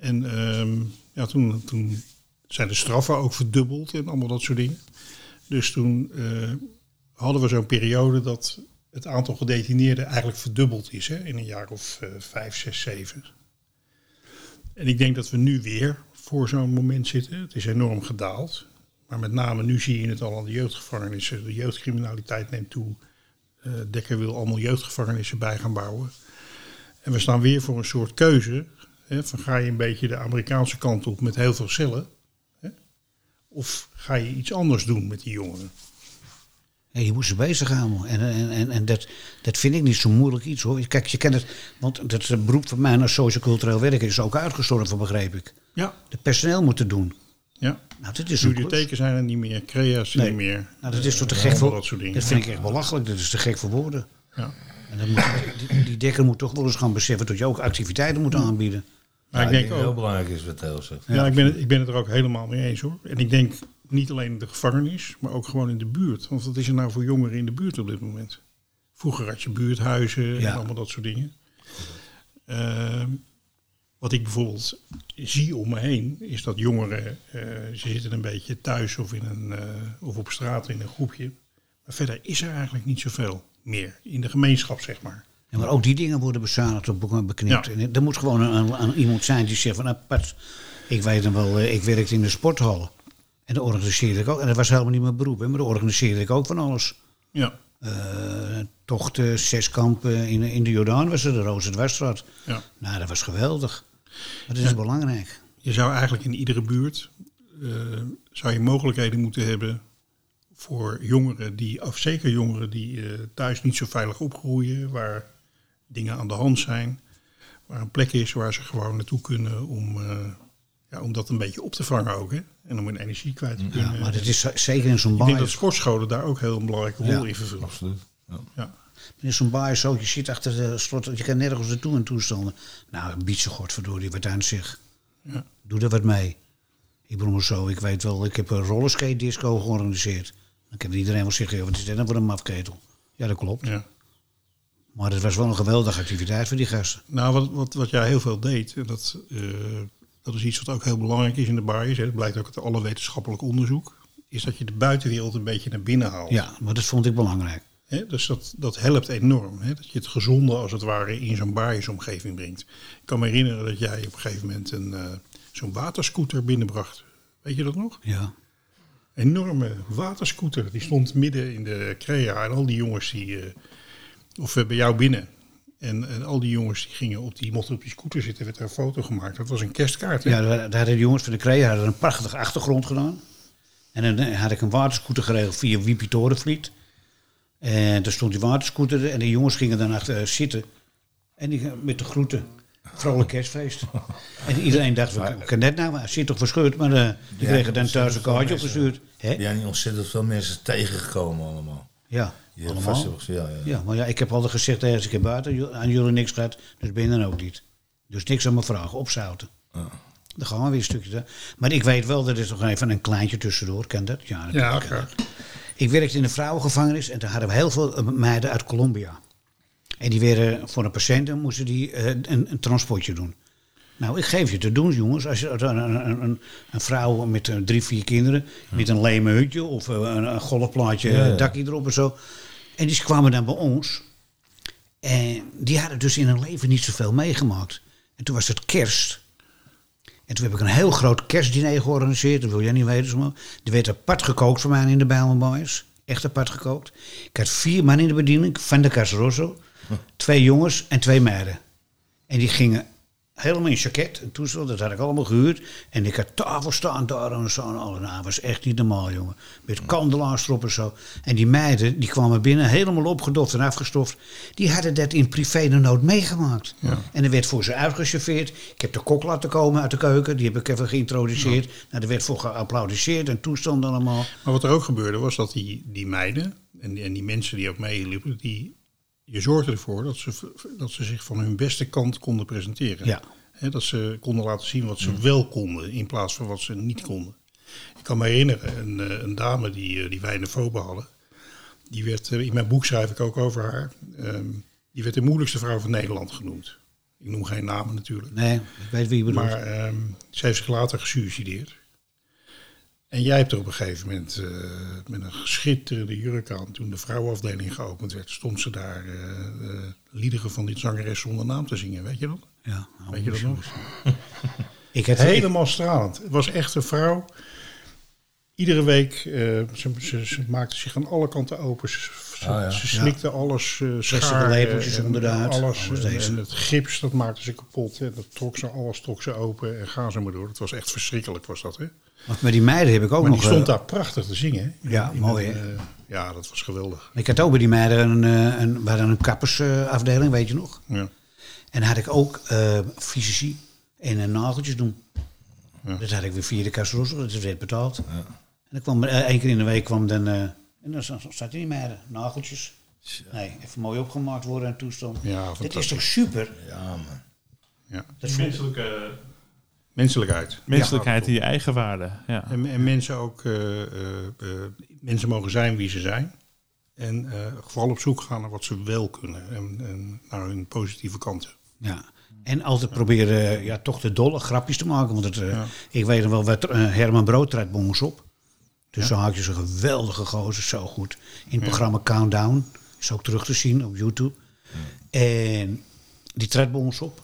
Speaker 1: En ehm, ja, toen, toen zijn de straffen ook verdubbeld en allemaal dat soort dingen. Dus toen eh, hadden we zo'n periode dat het aantal gedetineerden eigenlijk verdubbeld is hè, in een jaar of eh, vijf, zes, zeven. En ik denk dat we nu weer voor zo'n moment zitten. Het is enorm gedaald. Maar met name nu zie je het al aan de jeugdgevangenissen. De jeugdcriminaliteit neemt toe. Eh, Dekker wil allemaal jeugdgevangenissen bij gaan bouwen. En we staan weer voor een soort keuze. Van ga je een beetje de Amerikaanse kant op met heel veel cellen? Hè? Of ga je iets anders doen met die jongeren?
Speaker 4: Je moet ze bezighouden. En, en, en, en dat, dat vind ik niet zo moeilijk iets hoor. Kijk, je kent het, want dat eh, beroep van mij als sociocultureel werker is ook uitgestorven, begreep ik.
Speaker 1: Ja,
Speaker 4: De personeel moet het doen.
Speaker 1: ja.
Speaker 4: Nou, dat is.
Speaker 1: Bibliotheken zijn er niet meer, crea's
Speaker 4: Nee.
Speaker 1: niet meer.
Speaker 4: Nou, dat is toch te
Speaker 1: Eh,
Speaker 4: gek voor
Speaker 1: dat soort dingen.
Speaker 4: Dat vind ik echt belachelijk. Dat is te gek voor woorden.
Speaker 1: Ja.
Speaker 4: En dan moet, die, die dekker moet toch wel eens gaan beseffen dat je ook activiteiten moet aanbieden.
Speaker 1: Maar ik
Speaker 5: Ja,
Speaker 1: denk
Speaker 5: heel
Speaker 1: ook,
Speaker 5: belangrijk is wat Theo zegt.
Speaker 1: ja, ik, ben het, ik ben het er ook helemaal mee eens hoor. En ik denk niet alleen in de gevangenis, maar ook gewoon in de buurt. Want wat is er nou voor jongeren in de buurt op dit moment? Vroeger had je buurthuizen
Speaker 4: Ja.
Speaker 1: en allemaal dat soort dingen. Ehm, wat ik bijvoorbeeld zie om me heen, is dat jongeren, eh, ze zitten een beetje thuis of, in een, eh, of op straat in een groepje. Maar verder is er eigenlijk niet zoveel meer in de gemeenschap, zeg maar.
Speaker 4: Ja, maar ook die dingen worden bezuinigd of be- beknipt.
Speaker 1: Ja.
Speaker 4: En er moet gewoon een, iemand zijn die zegt van, nou, Pat, ik weet dan wel, eh, ik werkte in de sporthallen. En daar organiseerde ik ook, en dat was helemaal niet mijn beroep, hè, maar daar organiseerde ik ook van alles.
Speaker 1: Ja,
Speaker 4: Eh, tochten, zeskampen in, in de Jordaan was er, de Roze Dwarsstraat.
Speaker 1: ja.
Speaker 4: Nou, dat was geweldig. Dat is belangrijk.
Speaker 1: Je zou eigenlijk in iedere buurt eh, zou je mogelijkheden moeten hebben voor jongeren die, of zeker jongeren die thuis niet zo veilig opgroeien, waar dingen aan de hand zijn, waar een plek is waar ze gewoon naartoe kunnen om, eh, ja, om dat een beetje op te vangen ook, hè? en om hun energie kwijt te kunnen.
Speaker 4: Ja, maar dat is zeker in zo'n
Speaker 1: Ik denk
Speaker 4: baai.
Speaker 1: dat sportscholen daar ook heel een belangrijke rol
Speaker 4: Ja.
Speaker 1: in vervullen.
Speaker 5: Absoluut. Ja.
Speaker 1: Ja.
Speaker 4: In zo'n baai zo, je zit achter de slot, je kan nergens naartoe in toestanden. Nou, biedt ze godverdorie wat aan zich.
Speaker 1: Ja.
Speaker 4: Doe er wat mee. Ik bedoel zo, ik weet wel, ik heb een rollerskate disco georganiseerd. Dan kan iedereen wel zeggen, wat is dit nou voor een mafketel? Ja, dat klopt.
Speaker 1: Ja.
Speaker 4: Maar het was wel een geweldige activiteit voor die gasten.
Speaker 1: Nou, wat, wat, wat jij heel veel deed, en dat, eh, dat is iets wat ook heel belangrijk is in de baaiers, hè, dat blijkt ook uit alle wetenschappelijk onderzoek, is dat je de buitenwereld een beetje naar binnen haalt.
Speaker 4: Ja, maar dat vond ik belangrijk.
Speaker 1: Dus dat, dat helpt enorm. Dat je het gezonde als het ware in zo'n baaiersomgeving brengt. Ik kan me herinneren dat jij op een gegeven moment een, eh, zo'n waterscooter binnenbracht. Weet je dat nog?
Speaker 4: Ja.
Speaker 1: enorme waterscooter. Die stond midden in de crea. En al die jongens die... eh, of eh, bij jou binnen. En, en al die jongens die gingen op die, mochten op die scooter zitten. werd er een foto gemaakt. Dat was een kerstkaart. hè?
Speaker 4: Ja, daar, daar hadden de jongens van de Crea hadden een prachtige achtergrond gedaan. En dan eh, had ik een waterscooter geregeld via Wiepie Torenvliet. En daar stond die waterscooter er en de jongens gingen dan achter eh, zitten. En die gingen met de groeten. Vrolijk kerstfeest. En iedereen dacht, wat kan net nou? Hij zit toch verscheurd, maar eh, die
Speaker 5: Ja,
Speaker 4: kregen dan thuis
Speaker 5: is
Speaker 4: een kaartje opgestuurd.
Speaker 5: Jij niet ontzettend veel mensen tegengekomen allemaal?
Speaker 4: Ja, allemaal.
Speaker 5: ja, ja.
Speaker 4: Ja, maar ja, ik heb altijd gezegd, ergens ik heb buiten aan jullie niks gehad, dus ben je dan ook niet. Dus niks aan me vragen, opzouten.
Speaker 5: Ja.
Speaker 4: Dan gaan we weer een stukje. daar. Maar ik weet wel, dat is nog even een kleintje tussendoor, ken dat? Ja,
Speaker 1: Ja.
Speaker 4: Ik werkte in een vrouwengevangenis en daar hadden we heel veel eh, meiden uit Colombia. En die werden voor een patiënt moesten die eh, een, een transportje doen. Nou, ik geef je te doen, jongens. Als je een, een, een, een vrouw met eh, drie, vier kinderen, met een leme hutje of eh, een, een golfplaatje,
Speaker 5: Ja, ja.
Speaker 4: dakje erop en zo. En die kwamen dan bij ons. En die hadden dus in hun leven niet zoveel meegemaakt. En toen was het kerst. En toen heb ik een heel groot kerstdiner georganiseerd. Dat wil jij niet weten. Maar. Er werd apart gekookt voor mij in de Bijlmer Boys. Echt apart gekookt. Ik had vier man in de bediening. Van de Casrosso. Twee jongens en twee meiden. En die gingen helemaal in jacket en toestel. Dat had ik allemaal gehuurd. En ik had tafel staan daar en zo. En alles. Nou, dat was echt niet normaal, jongen. Met kandelaars erop en zo. En die meiden, die kwamen binnen helemaal opgedoft en afgestoft. Die hadden dat in privé de nood meegemaakt. En er werd voor ze uitgeserveerd. Ik heb de kok laten komen uit de keuken. Die heb ik even geïntroduceerd. Nou, er werd voor geapplaudisseerd en toestand allemaal.
Speaker 1: Maar wat er ook gebeurde was dat die, die meiden en die, en die mensen die ook meeliepen, die, je zorgde ervoor dat ze, dat ze zich van hun beste kant konden presenteren.
Speaker 4: Ja.
Speaker 1: Dat ze konden laten zien wat ze wel konden in plaats van wat ze niet konden. Ik kan me herinneren, een, eh, een dame die, eh, die wij in de FOBE hadden, die werd, eh, in mijn boek schrijf ik ook over haar, ehm, die werd de moeilijkste vrouw van Nederland genoemd. Ik noem geen namen natuurlijk.
Speaker 4: Nee, ik weet wie je bedoelt.
Speaker 1: Maar ehm, ze heeft zich later gesuicideerd. En jij hebt er op een gegeven moment eh, met een schitterende jurk aan, toen de vrouwenafdeling geopend werd, stond ze daar eh, eh, liederen van dit zangeres zonder naam te zingen. Weet je dat?
Speaker 4: ja, nou,
Speaker 1: Weet je dat nog?
Speaker 4: Ik had,
Speaker 1: Helemaal stralend. Het was echt een vrouw. Iedere week, eh, ze, ze, ze maakte zich aan alle kanten open. Ze, ze,
Speaker 5: Ah, ja.
Speaker 1: ze slikte alles, eh
Speaker 4: Plastic
Speaker 1: schaar
Speaker 4: lepeltjes
Speaker 1: alles.
Speaker 4: alles
Speaker 1: en, het gips, dat maakte ze kapot. En dat trok ze, alles trok ze open en ga ze maar door. Het was echt verschrikkelijk, was dat, hè?
Speaker 4: Want met die meiden heb ik ook
Speaker 1: Maar
Speaker 4: nog...
Speaker 1: die stond
Speaker 4: eh,
Speaker 1: daar prachtig te zingen.
Speaker 4: Ja,
Speaker 1: In
Speaker 4: mooi,
Speaker 1: een,
Speaker 4: hè?
Speaker 1: eh, ja, dat was geweldig.
Speaker 4: Ik had ook bij die meiden een, eh, een, we hadden een kappersafdeling, weet je nog.
Speaker 1: Ja.
Speaker 4: En had ik ook eh fysici en eh, nageltjes doen.
Speaker 1: Ja.
Speaker 4: Dat had ik weer via de Casrosso, dat werd betaald. En dan kwam eh, één keer in de week kwam dan... eh, en dan zat die meiden, nageltjes. Nee, even mooi opgemaakt worden en toestand.
Speaker 1: Ja,
Speaker 4: Dit is toch super?
Speaker 5: Ja, man.
Speaker 1: Ja.
Speaker 4: Dat
Speaker 2: Menselijke,
Speaker 1: Menselijkheid.
Speaker 2: menselijkheid in je eigen waarde. Ja.
Speaker 1: En, en mensen ook, eh, eh, eh, mensen mogen zijn wie ze zijn. En eh, vooral op zoek gaan naar wat ze wel kunnen. En, en naar hun positieve kanten.
Speaker 4: Ja. En altijd proberen ja, toch de dolle grapjes te maken. Want het, eh,
Speaker 1: Ja.
Speaker 4: ik weet nog wel, wat, Herman Brood trad bij ons op. Dus zo had je een geweldige gozer, zo goed. In het programma Countdown. Is ook terug te zien op YouTube. En die trad bij ons op.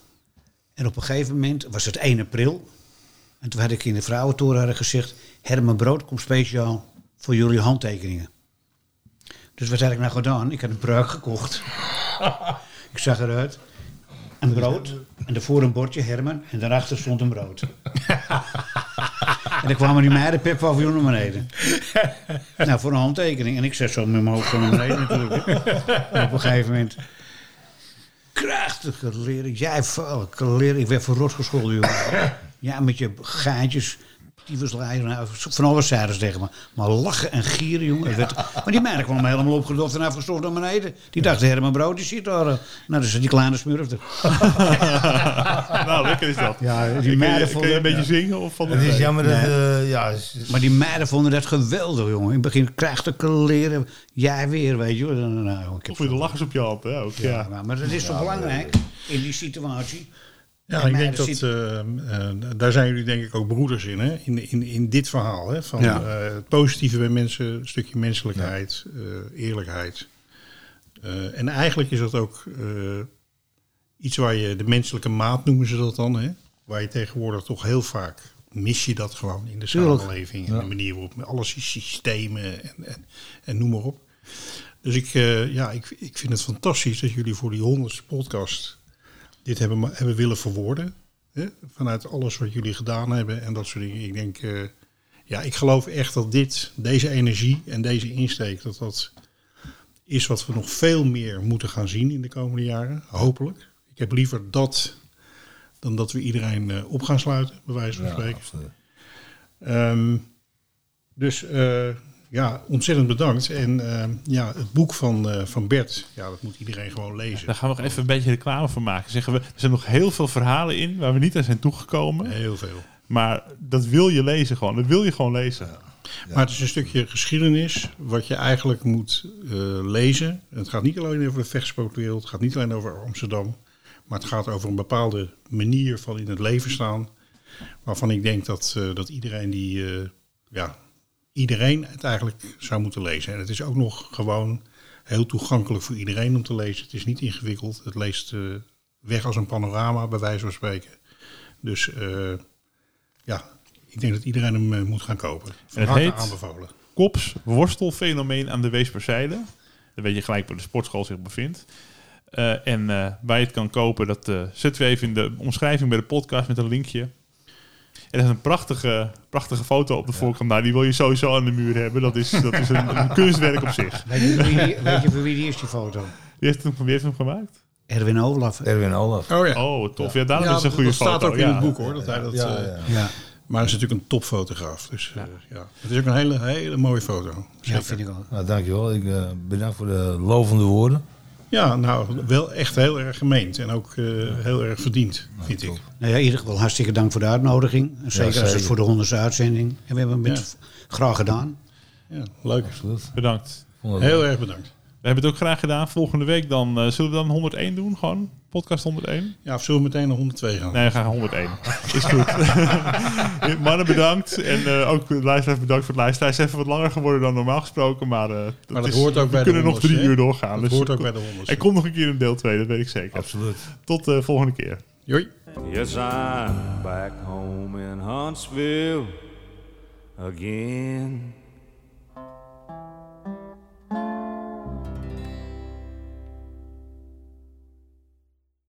Speaker 4: En op een gegeven moment was het 1 april. En toen had ik in de vrouwentoren gezegd... Herman Brood komt speciaal voor jullie handtekeningen. Dus wat had ik nou gedaan? Ik had een pruik gekocht. ik zag eruit. Een brood. En daarvoor een bordje Herman. En daarachter stond een brood. en dan kwamen die meiden per paviljoen naar beneden. nou, voor een handtekening. En ik zet zo met mijn hoofd zo naar beneden natuurlijk. en op een gegeven moment... Krachtige leren. Jij vuile leren. Ik werd verrot gescholden, jongen. Ja, met je gaatjes. Die was nou, van alles zeiden ze tegen me. Maar lachen en gieren, jongen. Werd- maar die meiden kwamen helemaal opgedoft en afgestoft naar beneden. Die dachten, Herman Brood, die zit daar. eh. Nou, dus die kleine smurf er.
Speaker 2: nou, lekker is dat.
Speaker 4: Ja, die
Speaker 2: Kun je,
Speaker 4: meiden
Speaker 2: kun je een
Speaker 4: vonden...
Speaker 2: beetje zingen? Of van
Speaker 5: Het is jammer dat... Eh, ja, is- is-
Speaker 4: Maar die meiden vonden dat geweldig, jongen. In het begin krijgt de leren. Jij weer, weet je. Nou, ik heb
Speaker 2: Of weer de lachers op je hand, hè? Ook, ja.
Speaker 4: ja, maar, maar dat is toch belangrijk in die situatie.
Speaker 1: Ja,
Speaker 4: En
Speaker 1: ik denk
Speaker 4: meiden
Speaker 1: dat, eh, eh, daar zijn jullie denk ik ook broeders in, hè? In, in, in dit verhaal. Hè? Van
Speaker 4: Ja.
Speaker 1: eh, het positieve bij mensen, een stukje menselijkheid, eh, eerlijkheid. Eh, en eigenlijk is dat ook eh, iets waar je, de menselijke maat noemen ze dat dan, hè? Waar je tegenwoordig toch heel vaak, mis je dat gewoon in de
Speaker 4: Tuurlijk.
Speaker 1: samenleving. En de manier waarop, met alles is systemen en, en, en noem maar op. Dus ik, eh, ja, ik, ik vind het fantastisch dat jullie voor die honderdste podcast dit hebben, hebben willen verwoorden. Hè? Vanuit alles wat jullie gedaan hebben en dat soort dingen. Ik denk, eh, ja, ik geloof echt dat dit, deze energie en deze insteek, dat dat is wat we nog veel meer moeten gaan zien in de komende jaren. Hopelijk. Ik heb liever dat dan dat we iedereen eh, op gaan sluiten, bij wijze van spreken. Ehm, dus eh, ja, ontzettend bedankt. En ehm, ja, het boek van, eh, van Bert, ja, dat moet iedereen gewoon lezen.
Speaker 2: Daar gaan we nog even een beetje reclame van maken. Zeggen we, er zijn nog heel veel verhalen in waar we niet aan zijn toegekomen.
Speaker 1: Heel veel.
Speaker 2: Maar dat wil je lezen gewoon. Dat wil je gewoon lezen.
Speaker 1: Maar het is een stukje geschiedenis wat je eigenlijk moet eh, lezen. Het gaat niet alleen over de vechtsportwereld, het gaat niet alleen over Amsterdam. Maar het gaat over een bepaalde manier van in het leven staan. Waarvan ik denk dat, eh, dat iedereen die, ja, iedereen het eigenlijk zou moeten lezen. En het is ook nog gewoon heel toegankelijk voor iedereen om te lezen. Het is niet ingewikkeld. Het leest eh, weg als een panorama, bij wijze van spreken. Dus eh, ja, ik denk dat iedereen hem eh, moet gaan kopen. Van
Speaker 2: het heet?
Speaker 1: aanbevolen.
Speaker 2: Kops worstelfenomeen aan de Weesperzijde. Dan weet je gelijk waar de sportschool zich bevindt. En waar je het kan kopen, dat eh, zetten we even in de omschrijving bij de podcast met een linkje. Er is een prachtige, prachtige foto op de voorkant. Nou, die wil je sowieso aan de muur hebben. Dat is, dat is een, een kunstwerk op zich.
Speaker 4: Weet je, voor wie die, weet je voor wie die is, die foto?
Speaker 2: Wie heeft hem, wie heeft hem gemaakt?
Speaker 4: Erwin Olaf.
Speaker 5: Erwin Olaf.
Speaker 1: Oh ja.
Speaker 2: Oh, tof. Ja, daarom
Speaker 1: Ja,
Speaker 2: is het een goede
Speaker 1: dat
Speaker 2: foto.
Speaker 1: staat ook in
Speaker 2: ja.
Speaker 1: het boek hoor. Dat hij dat,
Speaker 5: Ja,
Speaker 1: eh,
Speaker 5: ja.
Speaker 4: Ja,
Speaker 1: Maar hij is natuurlijk een topfotograaf. Dus eh, ja. Het is ook een hele, hele mooie foto.
Speaker 4: ja vind ik ook.
Speaker 5: Nou, dankjewel. Ik eh, bedankt voor de lovende woorden.
Speaker 1: Ja, nou, wel echt heel erg gemeend. En ook eh, heel erg verdiend, vind ik.
Speaker 4: Nou ja, in ieder geval hartstikke dank voor de uitnodiging. En zeker als het voor de honderdste uitzending. En we hebben het met graag gedaan.
Speaker 1: Ja, leuk.
Speaker 5: Absoluut.
Speaker 2: Bedankt.
Speaker 1: Heel erg bedankt.
Speaker 2: We hebben het ook graag gedaan. Volgende week dan eh, zullen we dan 101 doen? Gewoon podcast 101?
Speaker 1: Ja, of zullen we meteen naar 102 gaan?
Speaker 2: Nee, we gaan 101. Is goed. Mannen bedankt. En eh, ook de luisteraars bedankt voor het luisteren. Hij is even wat langer geworden dan normaal gesproken. Maar, eh,
Speaker 1: Maar dat
Speaker 2: is-
Speaker 1: hoort ook
Speaker 2: we
Speaker 1: bij de
Speaker 2: kunnen nog drie uur doorgaan.
Speaker 1: Dat
Speaker 2: dus
Speaker 1: hoort ook bij de honderdste.
Speaker 2: Er komt nog een keer een deel 2, dat weet ik zeker.
Speaker 5: Absoluut.
Speaker 2: Tot de volgende keer.
Speaker 1: Joi.
Speaker 3: Yes, I'm back home in Huntsville again.